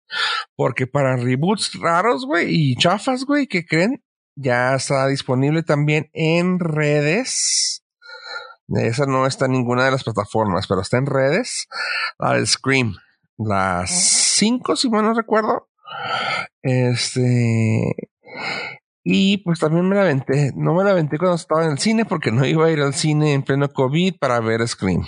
Porque para reboots raros, güey, y chafas, güey, que creen, ya está disponible también en redes. Esa no está en ninguna de las plataformas, pero está en redes. La Scream. Las 5, si mal no recuerdo. Este. Y pues también me la aventé. No me la aventé cuando estaba en el cine porque no iba a ir al cine en pleno COVID para ver Scream.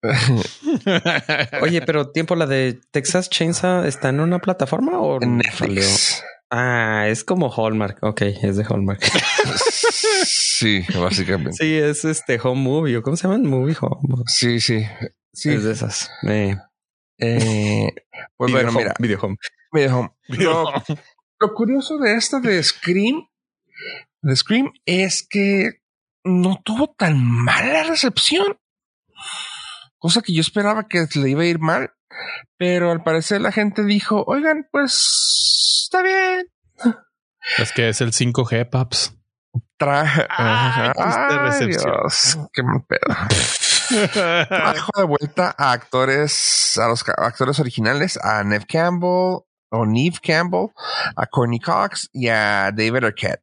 Oye, pero tiempo, la de Texas Chainsaw está en una plataforma o en Netflix. Ah, es como Hallmark. Ok, es de Hallmark. sí, básicamente. Sí, es este home movie. ¿Cómo se llaman? Movie home. Sí, sí. Sí. Es de esas. Eh, eh, pues bueno, mira. Video home. Home. Lo, curioso de esta de Scream, de Scream, es que no tuvo tan mala recepción. Cosa que yo esperaba que le iba a ir mal. Pero al parecer la gente dijo, oigan, pues está bien. Es que es el 5G, paps. Traje. Ah, Dios, qué mal pedo. Trajo de vuelta a actores, a los actores originales, a Nev Campbell, o Neve Campbell, a Courtney Cox y a David Arquette.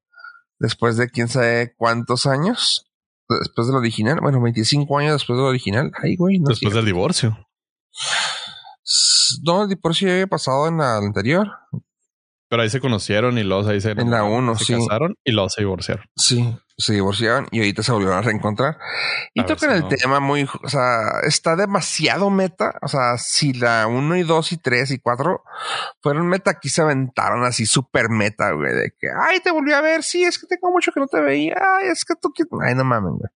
Después de quién sabe cuántos años, después del original, bueno, 25 años después del original. Ay, güey, no Después del divorcio. No, el divorcio ya había pasado en la anterior. Pero ahí se conocieron y luego ahí se En la uno, se sí. casaron y luego se divorciaron. Sí, se divorciaron y ahorita se volvieron a reencontrar. Y A tocan si el no. tema muy, o sea, está demasiado meta. O sea, si la 1 y 2 y 3 y 4 fueron meta, aquí se aventaron así súper meta, güey, de que, ay, te volví a ver. Sí, es que tengo mucho que no te veía. Ay, es que tú, ay, no mames, güey.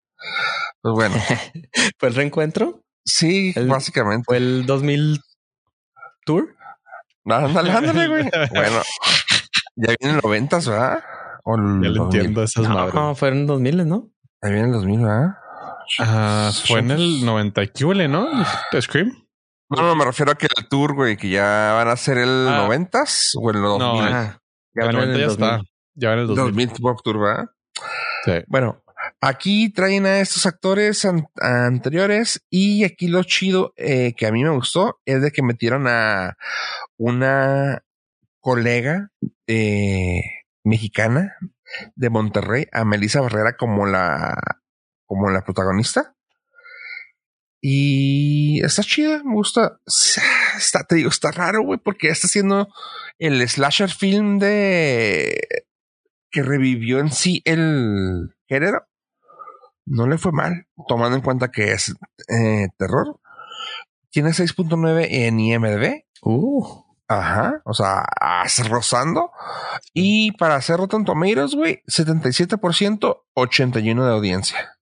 Pues bueno, ¿Fue el reencuentro? sí, El- básicamente. ¿Fue el 2000 Tour? Ándale, ándale, güey. Bueno, ya vienen noventas, ¿verdad? O Ya le 2000. entiendo esas madres. No, fueron 2000, ¿no? Ya viene el 2000, ¿verdad? Ah, fue en el 90 y qué huele, ¿no? Scream. No, no, me refiero a que el tour, güey, que ya van a ser el Ah. noventas o el 2000. No, Ah, ya el van en 90 el ya 2000. está. Ya en el 2000. 2000 Pop Tour, ¿verdad? Sí. Bueno, aquí traen a estos actores an- anteriores y aquí lo chido eh, que a mí me gustó es de que metieron a una colega eh, mexicana de Monterrey, a Melissa Barrera como la como la protagonista. Y está chida, me gusta. Está, te digo, está raro, güey, porque está haciendo el slasher film de que revivió en sí el género. No le fue mal, tomando en cuenta que es eh, terror. Tiene 6.9 en IMDb. Uh, Ajá, o sea, rozando. Y para hacer Rotten Tomatoes, güey, 77%, 81 de audiencia.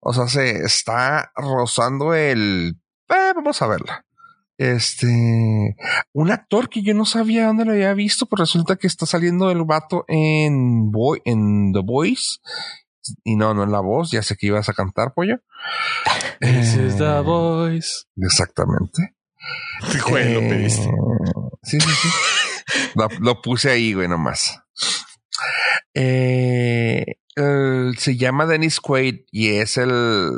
O sea, se está rozando el... Eh, vamos a verla. Este... Un actor que yo no sabía dónde lo había visto, pero resulta que está saliendo el vato en, Boy, en The Voice. Y no, no es la voz, ya sé que ibas a cantar, pollo. This is Eh, the voice. Exactamente. Güey, lo Eh, pediste. Sí, sí, sí. lo, lo puse ahí, güey, nomás. Eh, el- se llama Dennis Quaid y es el.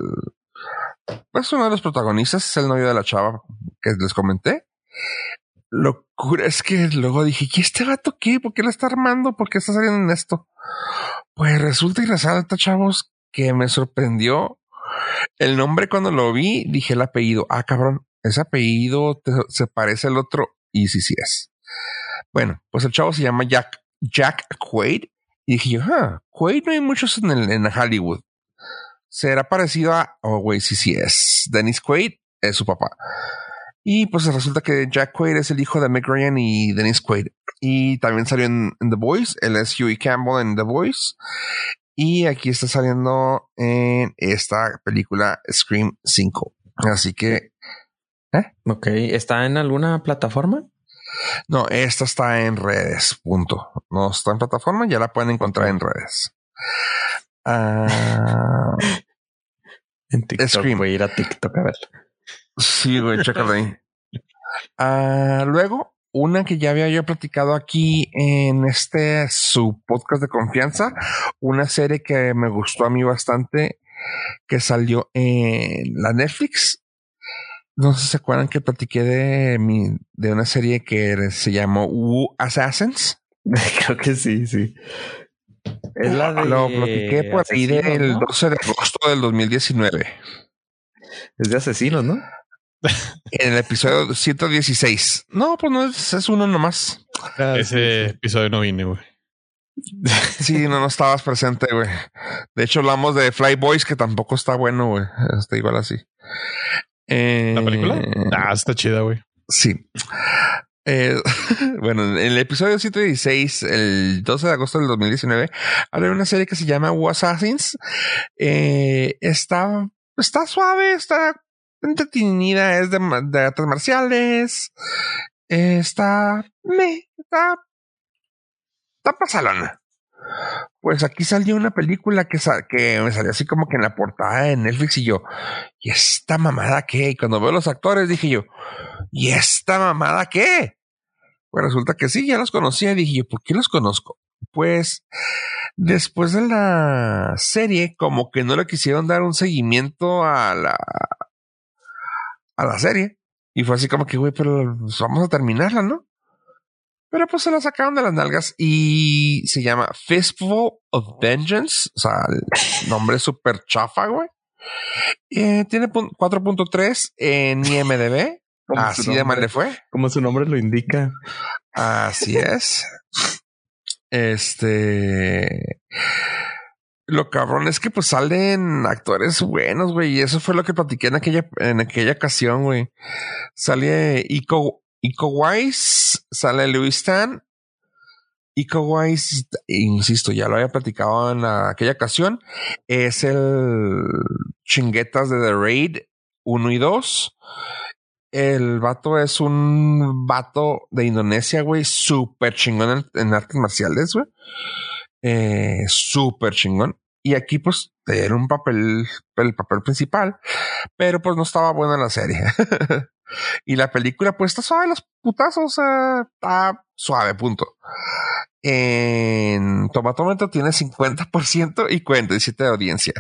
Es uno de los protagonistas, es el novio de la chava que les comenté. Locura es que luego dije, ¿y este vato qué? ¿Por qué lo está armando? ¿Por qué está saliendo en esto? Pues resulta y resalta, chavos, que me sorprendió el nombre cuando lo vi, dije el apellido. Ah, cabrón, ese apellido se parece al otro. Y sí, sí es. Bueno, pues el chavo se llama Jack, Jack Quaid. Y dije yo, ah, Quaid no hay muchos en, el, en Hollywood. Será parecido a, oh, güey, sí, sí es. Dennis Quaid es su papá. Y pues resulta que Jack Quaid es el hijo de Meg Ryan y Dennis Quaid. Y también salió en, en The Voice. Él es Huey Campbell en The Voice. Y aquí está saliendo en esta película Scream 5. Así que, ok. ¿Está en alguna plataforma? no, esta está en redes, punto. No está en plataforma, ya la pueden encontrar en redes. Ah, En TikTok. Scream. Voy a ir a TikTok a ver. Sí, güey, chécalo ahí. Ah, luego, una que ya había yo platicado aquí en este su podcast de confianza, una serie que me gustó a mí bastante, que salió en la Netflix. No sé si se acuerdan que platiqué de mi, de una serie que se llamó Wu Assassins. Creo que sí, sí. Es la de. Lo platiqué por ahí del ¿no? 12 de agosto del 2019. Es de asesinos, ¿no? En el episodio 116. No, pues no es, es uno nomás. Ese episodio no vine, güey. Sí, no, no estabas presente, güey. De hecho, hablamos de Fly Boys, que tampoco está bueno, güey. Está igual así. Eh, ¿La película? Ah, está chida, güey. Sí. Eh, bueno, en el episodio 116, el 12 de agosto del 2019, habla de una serie que se llama Assassins. Eh, está, está suave, está entretenida, es de, de artes marciales. Está, me, está, está pasalona. Pues aquí salió una película que, que me salió así como que en la portada de Netflix y yo, ¿y esta mamada qué? Y cuando veo los actores dije yo, ¿y esta mamada qué? Pues resulta que sí, ya los conocía y dije yo, ¿por qué los conozco? Pues después de la serie, como que no le quisieron dar un seguimiento a la a la serie. Y fue así como que, güey, pero pues, vamos a terminarla, ¿no? Pero pues se la sacaron de las nalgas y se llama Fistful of Vengeance. O sea, el nombre es súper chafa, güey. Eh, tiene 4.3 en IMDB. Así de mal le fue. Como su nombre lo indica. Así es. Este. Lo cabrón es que pues salen actores buenos, güey. Y eso fue lo que platiqué en aquella, en aquella ocasión, güey. Sale Ico, Ico Wise, sale Louis Stan. Ico Wise, insisto, ya lo había platicado en aquella ocasión. Es el chinguetas de The Raid 1 y 2. El vato es un vato de Indonesia, güey, súper chingón en, en artes marciales, güey eh, súper chingón. Y aquí, pues, era un papel, el papel principal, pero pues no estaba buena la serie. y la película, pues, está suave, los putazos, está suave, punto. En Tomatómetro tiene 50% y 47% de audiencia.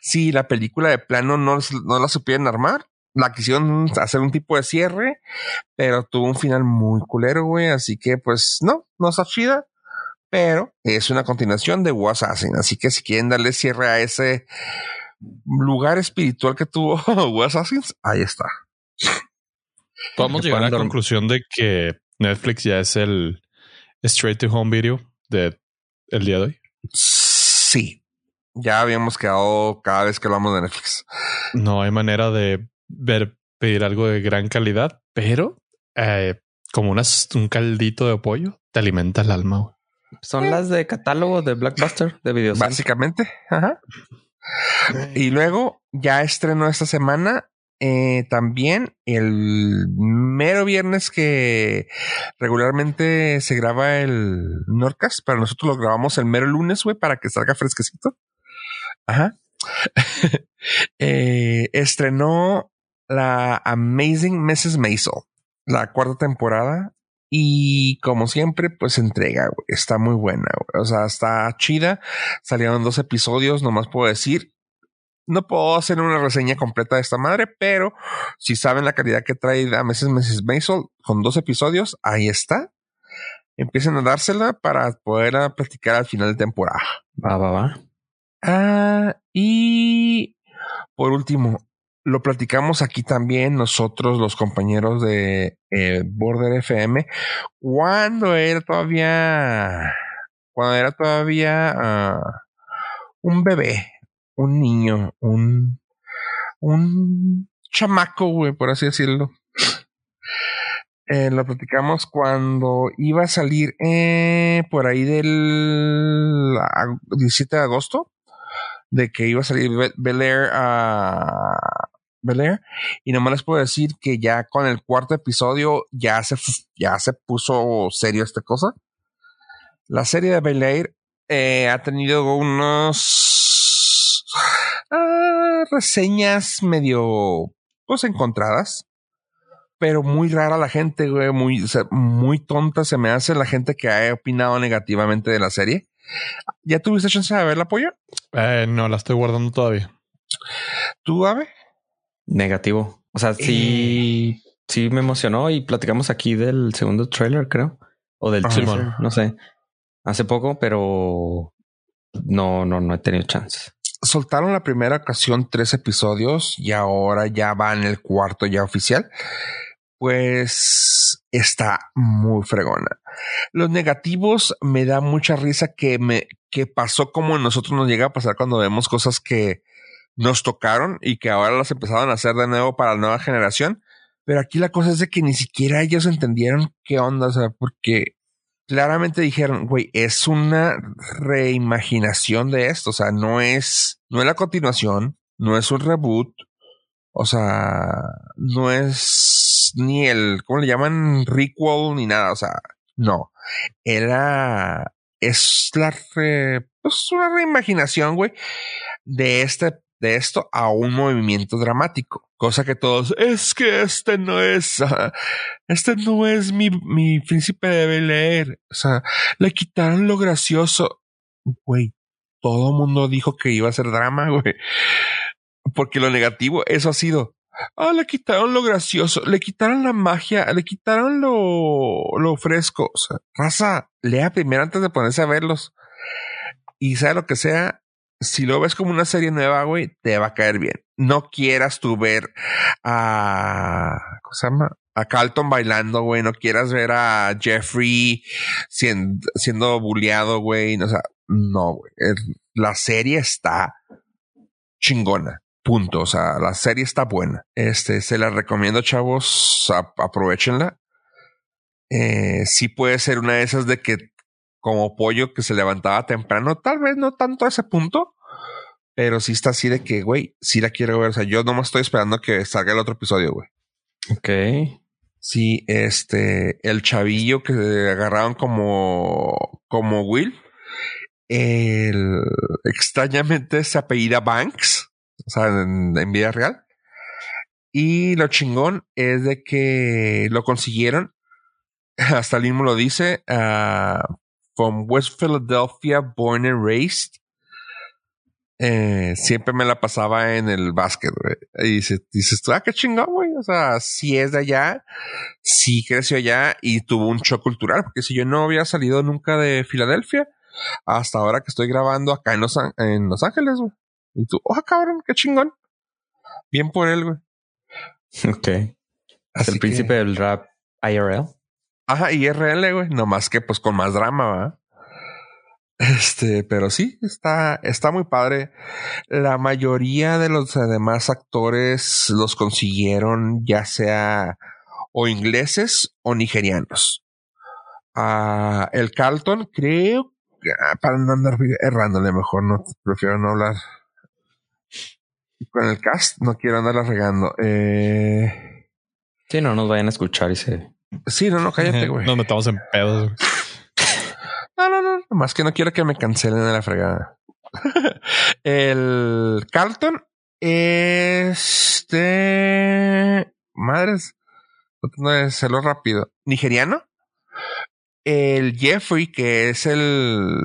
Si la película de plano no, no la supieron armar, la quisieron hacer un tipo de cierre, pero tuvo un final muy culero, güey. Así que, pues, no, no está chida pero es una continuación de Was Assassin. Así que si quieren darle cierre a ese lugar espiritual que tuvo Was Assassins, ahí está. Podemos llegar a la conclusión de que Netflix ya es el straight to home video de el día de hoy. Sí, ya habíamos quedado cada vez que hablamos de Netflix. No hay manera de ver pedir algo de gran calidad, pero eh, como un caldito de pollo te alimenta el alma. Son las de catálogo de Blockbuster de videos. Básicamente. Ajá. Y luego ya estrenó esta semana eh, también el mero viernes que regularmente se graba el Norcas, pero nosotros lo grabamos el mero lunes, güey, para que salga fresquecito. Ajá. Eh, estrenó la Amazing Mrs. Maisel, la cuarta temporada y como siempre, pues entrega, güey. Está muy buena, güey. O sea, está chida. Salieron dos episodios, nomás puedo decir. No puedo hacer una reseña completa de esta madre, pero si saben la calidad que trae a Mrs. Mrs. Maisel con dos episodios, ahí está. Empiecen a dársela para poder platicar al final de temporada. Va, va, va. Ah, y por último, lo platicamos aquí también nosotros, los compañeros de eh, Border FM, cuando era todavía, cuando era todavía uh, un bebé, un niño, un, un chamaco, güey, por así decirlo. Eh, lo platicamos cuando iba a salir eh, por ahí del 17 de agosto de que iba a salir Bel Air a Bel Y nomás les puedo decir que ya con el cuarto episodio ya se, ya se puso serio esta cosa. La serie de Bel Air eh, ha tenido unos ah, reseñas medio pues encontradas. Pero muy rara la gente, güey, muy, muy tonta se me hace la gente que ha opinado negativamente de la serie. ¿Ya tuviste chance de ver la polla? Eh, no, la estoy guardando todavía. ¿Tú, Ave? Negativo. O sea, sí, sí me emocionó y platicamos aquí del segundo trailer, creo. O del teaser, no sé. Hace poco, pero no, no, no he tenido chance. Soltaron la primera ocasión tres episodios y ahora ya va en el cuarto ya oficial. Pues está muy fregona. Los negativos me da mucha risa que me, que pasó como nosotros nos llega a pasar cuando vemos cosas que nos tocaron y que ahora las empezaron a hacer de nuevo para la nueva generación. Pero aquí la cosa es de que ni siquiera ellos entendieron qué onda, o sea, porque claramente dijeron, güey, es una reimaginación de esto, o sea, no es, no es la continuación, no es un reboot, o sea, no es ni el, ¿cómo le llaman? Requel ni nada, o sea, no, era, es la, re, pues una reimaginación, güey, de este de esto a un movimiento dramático. Cosa que todos, es que este no es, este no es mi, mi príncipe de leer. O sea, le quitaron lo gracioso. Güey, todo mundo dijo que iba a ser drama, güey. Porque lo negativo, eso ha sido. Ah, le quitaron lo gracioso, le quitaron la magia, le quitaron lo, lo fresco. O sea, raza, lea primero antes de ponerse a verlos. Y sea lo que sea, si lo ves como una serie nueva, güey, te va a caer bien. No quieras tú ver a, ¿cómo se llama? A Carlton bailando, güey. No quieras ver a Jeffrey siendo, siendo bulleado, güey. No, güey. La serie está chingona. Punto. O sea, la serie está buena. Este, se la recomiendo, chavos. aprovechenla. Eh, sí puede ser una de esas de que como pollo que se levantaba temprano, tal vez no tanto a ese punto, pero sí está así de que, güey, sí la quiero ver. O sea, yo nomás estoy esperando que salga el otro episodio, güey. Ok. Sí, este, el chavillo que agarraron como, como Will, el, extrañamente se apellida Banks, o sea, en, vida real. Y lo chingón es de que lo consiguieron, hasta el mismo lo dice, uh, from West Philadelphia, born and raised. Eh, siempre me la pasaba en el básquet, güey. Y dices, dices tú, ah, qué chingón, güey. O sea, si es de allá, sí creció allá y tuvo un shock cultural, porque si yo no había salido nunca de Filadelfia, hasta ahora que estoy grabando acá en Los, en Los Ángeles, güey. Y tú, oh, cabrón, qué chingón. Bien por él, güey. Ok. Es el príncipe del rap IRL. Ajá, IRL, güey. No más que pues con más drama, ¿va? Este, pero sí, está, está muy padre. La mayoría de los demás actores los consiguieron ya sea o ingleses o nigerianos. Ah, el Carlton, creo, ah, para no andar errándole mejor, no, prefiero no hablar con el cast, no quiero andarla regando. Eh, sí, no nos vayan a escuchar y se. Sí, no, no, cállate, güey. Nos metamos en pedos. No, no, no. Más que no quiero que me cancelen de la fregada. el Carlton, este. Madres. No de hacerlo rápido. Nigeriano. El Jeffrey, que es el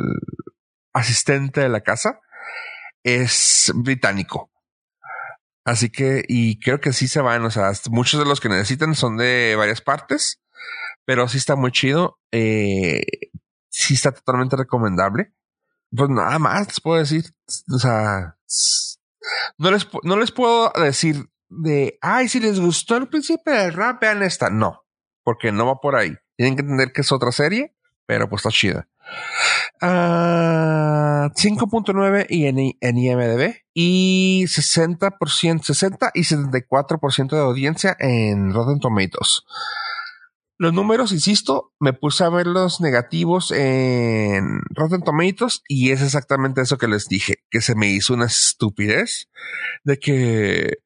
asistente de la casa, es británico. Así que, y creo que sí se van, o sea, muchos de los que necesitan son de varias partes, pero sí está muy chido. Eh, sí está totalmente recomendable. Pues nada más puedo decir. O sea, no les, no les puedo decir de, ay, si les gustó el principio del rap, vean esta. No, porque no va por ahí. Tienen que entender que es otra serie, pero pues está chida. 5.9 ah, y en, en, IMDB y 60%, 60 y 74% de audiencia en Rotten Tomatoes. Los números, insisto, me puse a ver los negativos en Rotten Tomatoes y es exactamente eso que les dije, que se me hizo una estupidez de que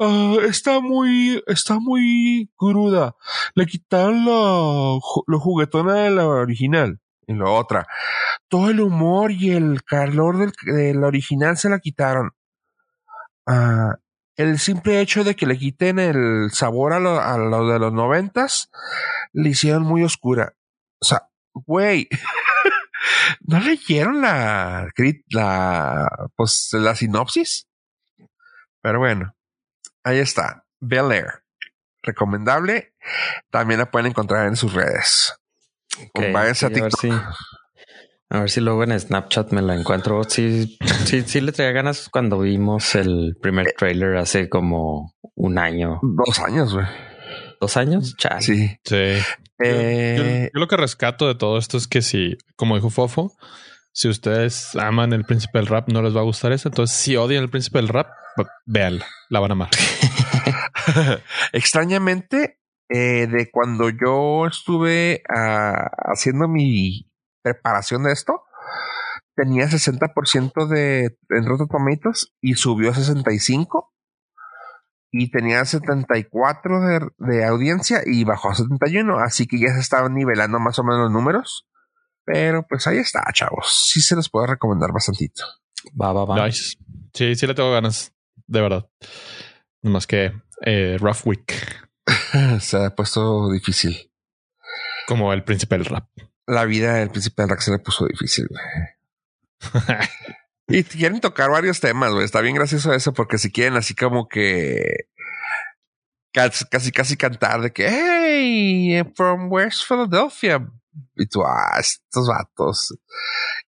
ah, está muy, está muy cruda. Le quitaron lo, lo juguetona de la original. Y lo otra, todo el humor y el calor del, de la original se la quitaron. Ah, el simple hecho de que le quiten el sabor a lo, a lo de los noventas, le hicieron muy oscura. O sea, güey, ¿no leyeron la, la, pues, la sinopsis? Pero bueno, ahí está. Bel Air. Recomendable. También la pueden encontrar en sus redes. Okay, a, a ver si luego en Snapchat me la encuentro. Sí, sí, sí le traía ganas cuando vimos el primer trailer hace como un año. Dos años, güey. ¿Dos años? Chale. Sí. Sí. Eh, yo, lo que rescato de todo esto es que si, como dijo Fofo, si ustedes aman el príncipe del rap, no les va a gustar eso. Entonces, si odian el príncipe del rap, véanla, la van a amar. Extrañamente, eh, de cuando yo estuve ah, haciendo mi preparación de esto, tenía 60% de en Rotten Tomatoes y subió a 65 y tenía 74 de, de audiencia y bajó a 71, así que ya se estaban nivelando más o menos los números. Pero pues ahí está, chavos. Sí se los puedo recomendar bastantito. Va, va, va. Sí, sí le tengo ganas, de verdad. Más que eh, Rough Week. se ha puesto difícil. Como el príncipe del rap. La vida del príncipe rap se le puso difícil. y quieren tocar varios temas, güey. Está bien gracioso eso porque si quieren así como que casi, casi, cantar de que, hey, from West Philadelphia. Y tú, ah, estos vatos.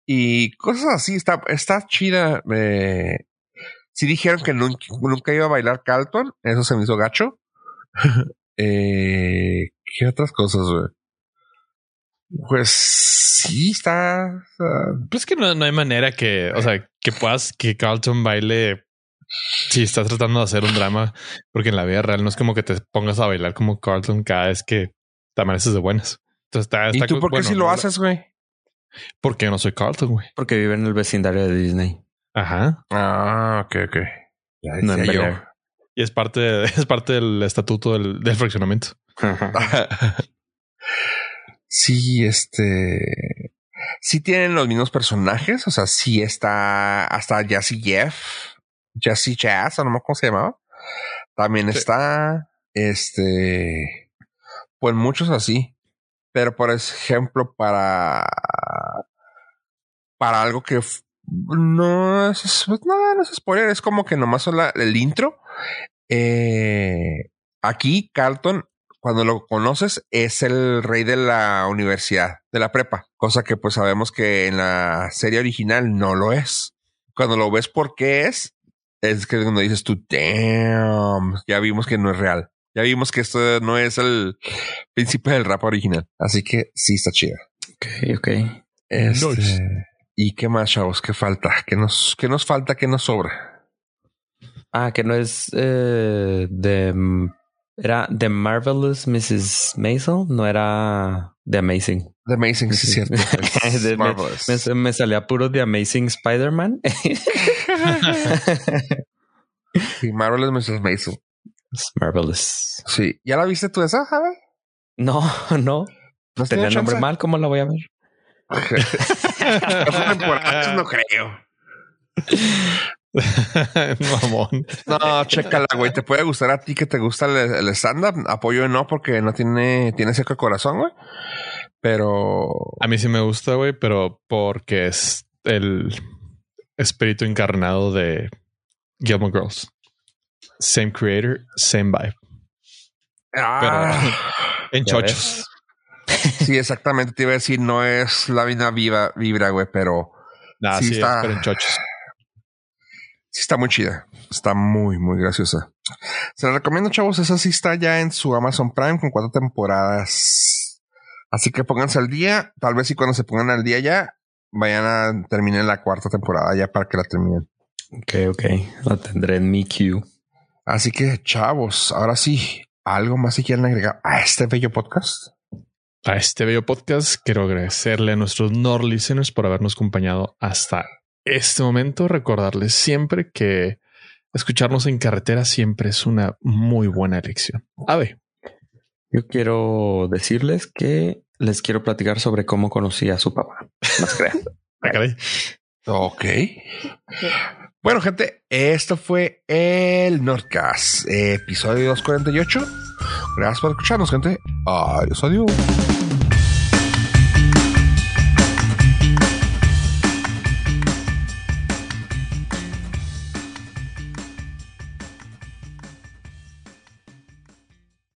Y cosas así, está, está chida. Me, si dijeron que nunca, nunca, iba a bailar Carlton, eso se me hizo gacho. eh, ¿Qué otras cosas, güey? Pues sí, está. Pues que no, no, hay manera que, o sea, que puedas que Carlton baile si estás tratando de hacer un drama, porque en la vida real no es como que te pongas a bailar como Carlton cada vez que te amaneces de buenas. Entonces está, ¿Y tú por qué si lo haces, güey? Porque no soy Carlton, güey. Porque vive en el vecindario de Disney. Ajá. Ah, ok, ok. Ya no yo. Y es parte, es parte del estatuto del, del fraccionamiento. sí, este. Sí tienen los mismos personajes. O sea, sí está hasta Jazzy Jeff Jesse Jazz, no me acuerdo cómo se llamaba. También está, este, pues muchos así. Pero por ejemplo, para, para algo que no es, pues, no, no es spoiler, es como que nomás son el intro. Eh, aquí, Carlton, cuando lo conoces, es el rey de la universidad, de la prepa, cosa que pues sabemos que en la serie original no lo es. Cuando lo ves por qué es, es que cuando dices tú, damn, ya vimos que no es real. Ya vimos que esto no es el príncipe del rap original. Así que sí está chida. Ok, ok. Este, ¿Y qué más, chavos? ¿Qué falta? ¿Qué nos, qué nos falta? ¿Qué nos sobra? Ah, que no es eh, de... Era The Marvelous Mrs. Maisel, no era The Amazing. The Amazing, sí, cierto. me, me, salía puro The Amazing Spider-Man. sí, Marvelous Mrs. Maisel. Marvelous. Sí. ¿Ya la viste tú esa, Javi? No, no. ¿No Tenía el nombre mal, ¿cómo la voy a ver? no creo. Mamón. No, chécala, güey. Te puede gustar a ti que te gusta el, stand-up. Apoyo no, porque no tiene, tiene seco el corazón, güey. Pero. A mí sí me gusta, güey, pero porque es el espíritu encarnado de Gilmore Girls. Same creator, same vibe. Ah, en chochos. Sí, exactamente. Te iba a decir, no es la misma viva, vibra, güey, pero. sí, está, pero en chochos. Sí, está muy chida. Está muy, muy graciosa. Se la recomiendo, chavos. Esa sí está ya en su Amazon Prime con cuatro temporadas. Así que pónganse al día. Tal vez si cuando se pongan al día ya, vayan a terminar la cuarta temporada ya para que la terminen. Ok, ok. La tendré en mi queue. Así que, chavos, ahora sí, algo más si quieren agregar a este bello podcast. A este bello podcast quiero agradecerle a nuestros Nord listeners por habernos acompañado hasta este momento recordarles siempre que escucharnos en carretera siempre es una muy buena elección. ver. Yo quiero decirles que les quiero platicar sobre cómo conocí a su papá. Más crean. ok. Bueno, gente, esto fue el Nordcast, episodio 248. Gracias por escucharnos, gente. Adiós, adiós.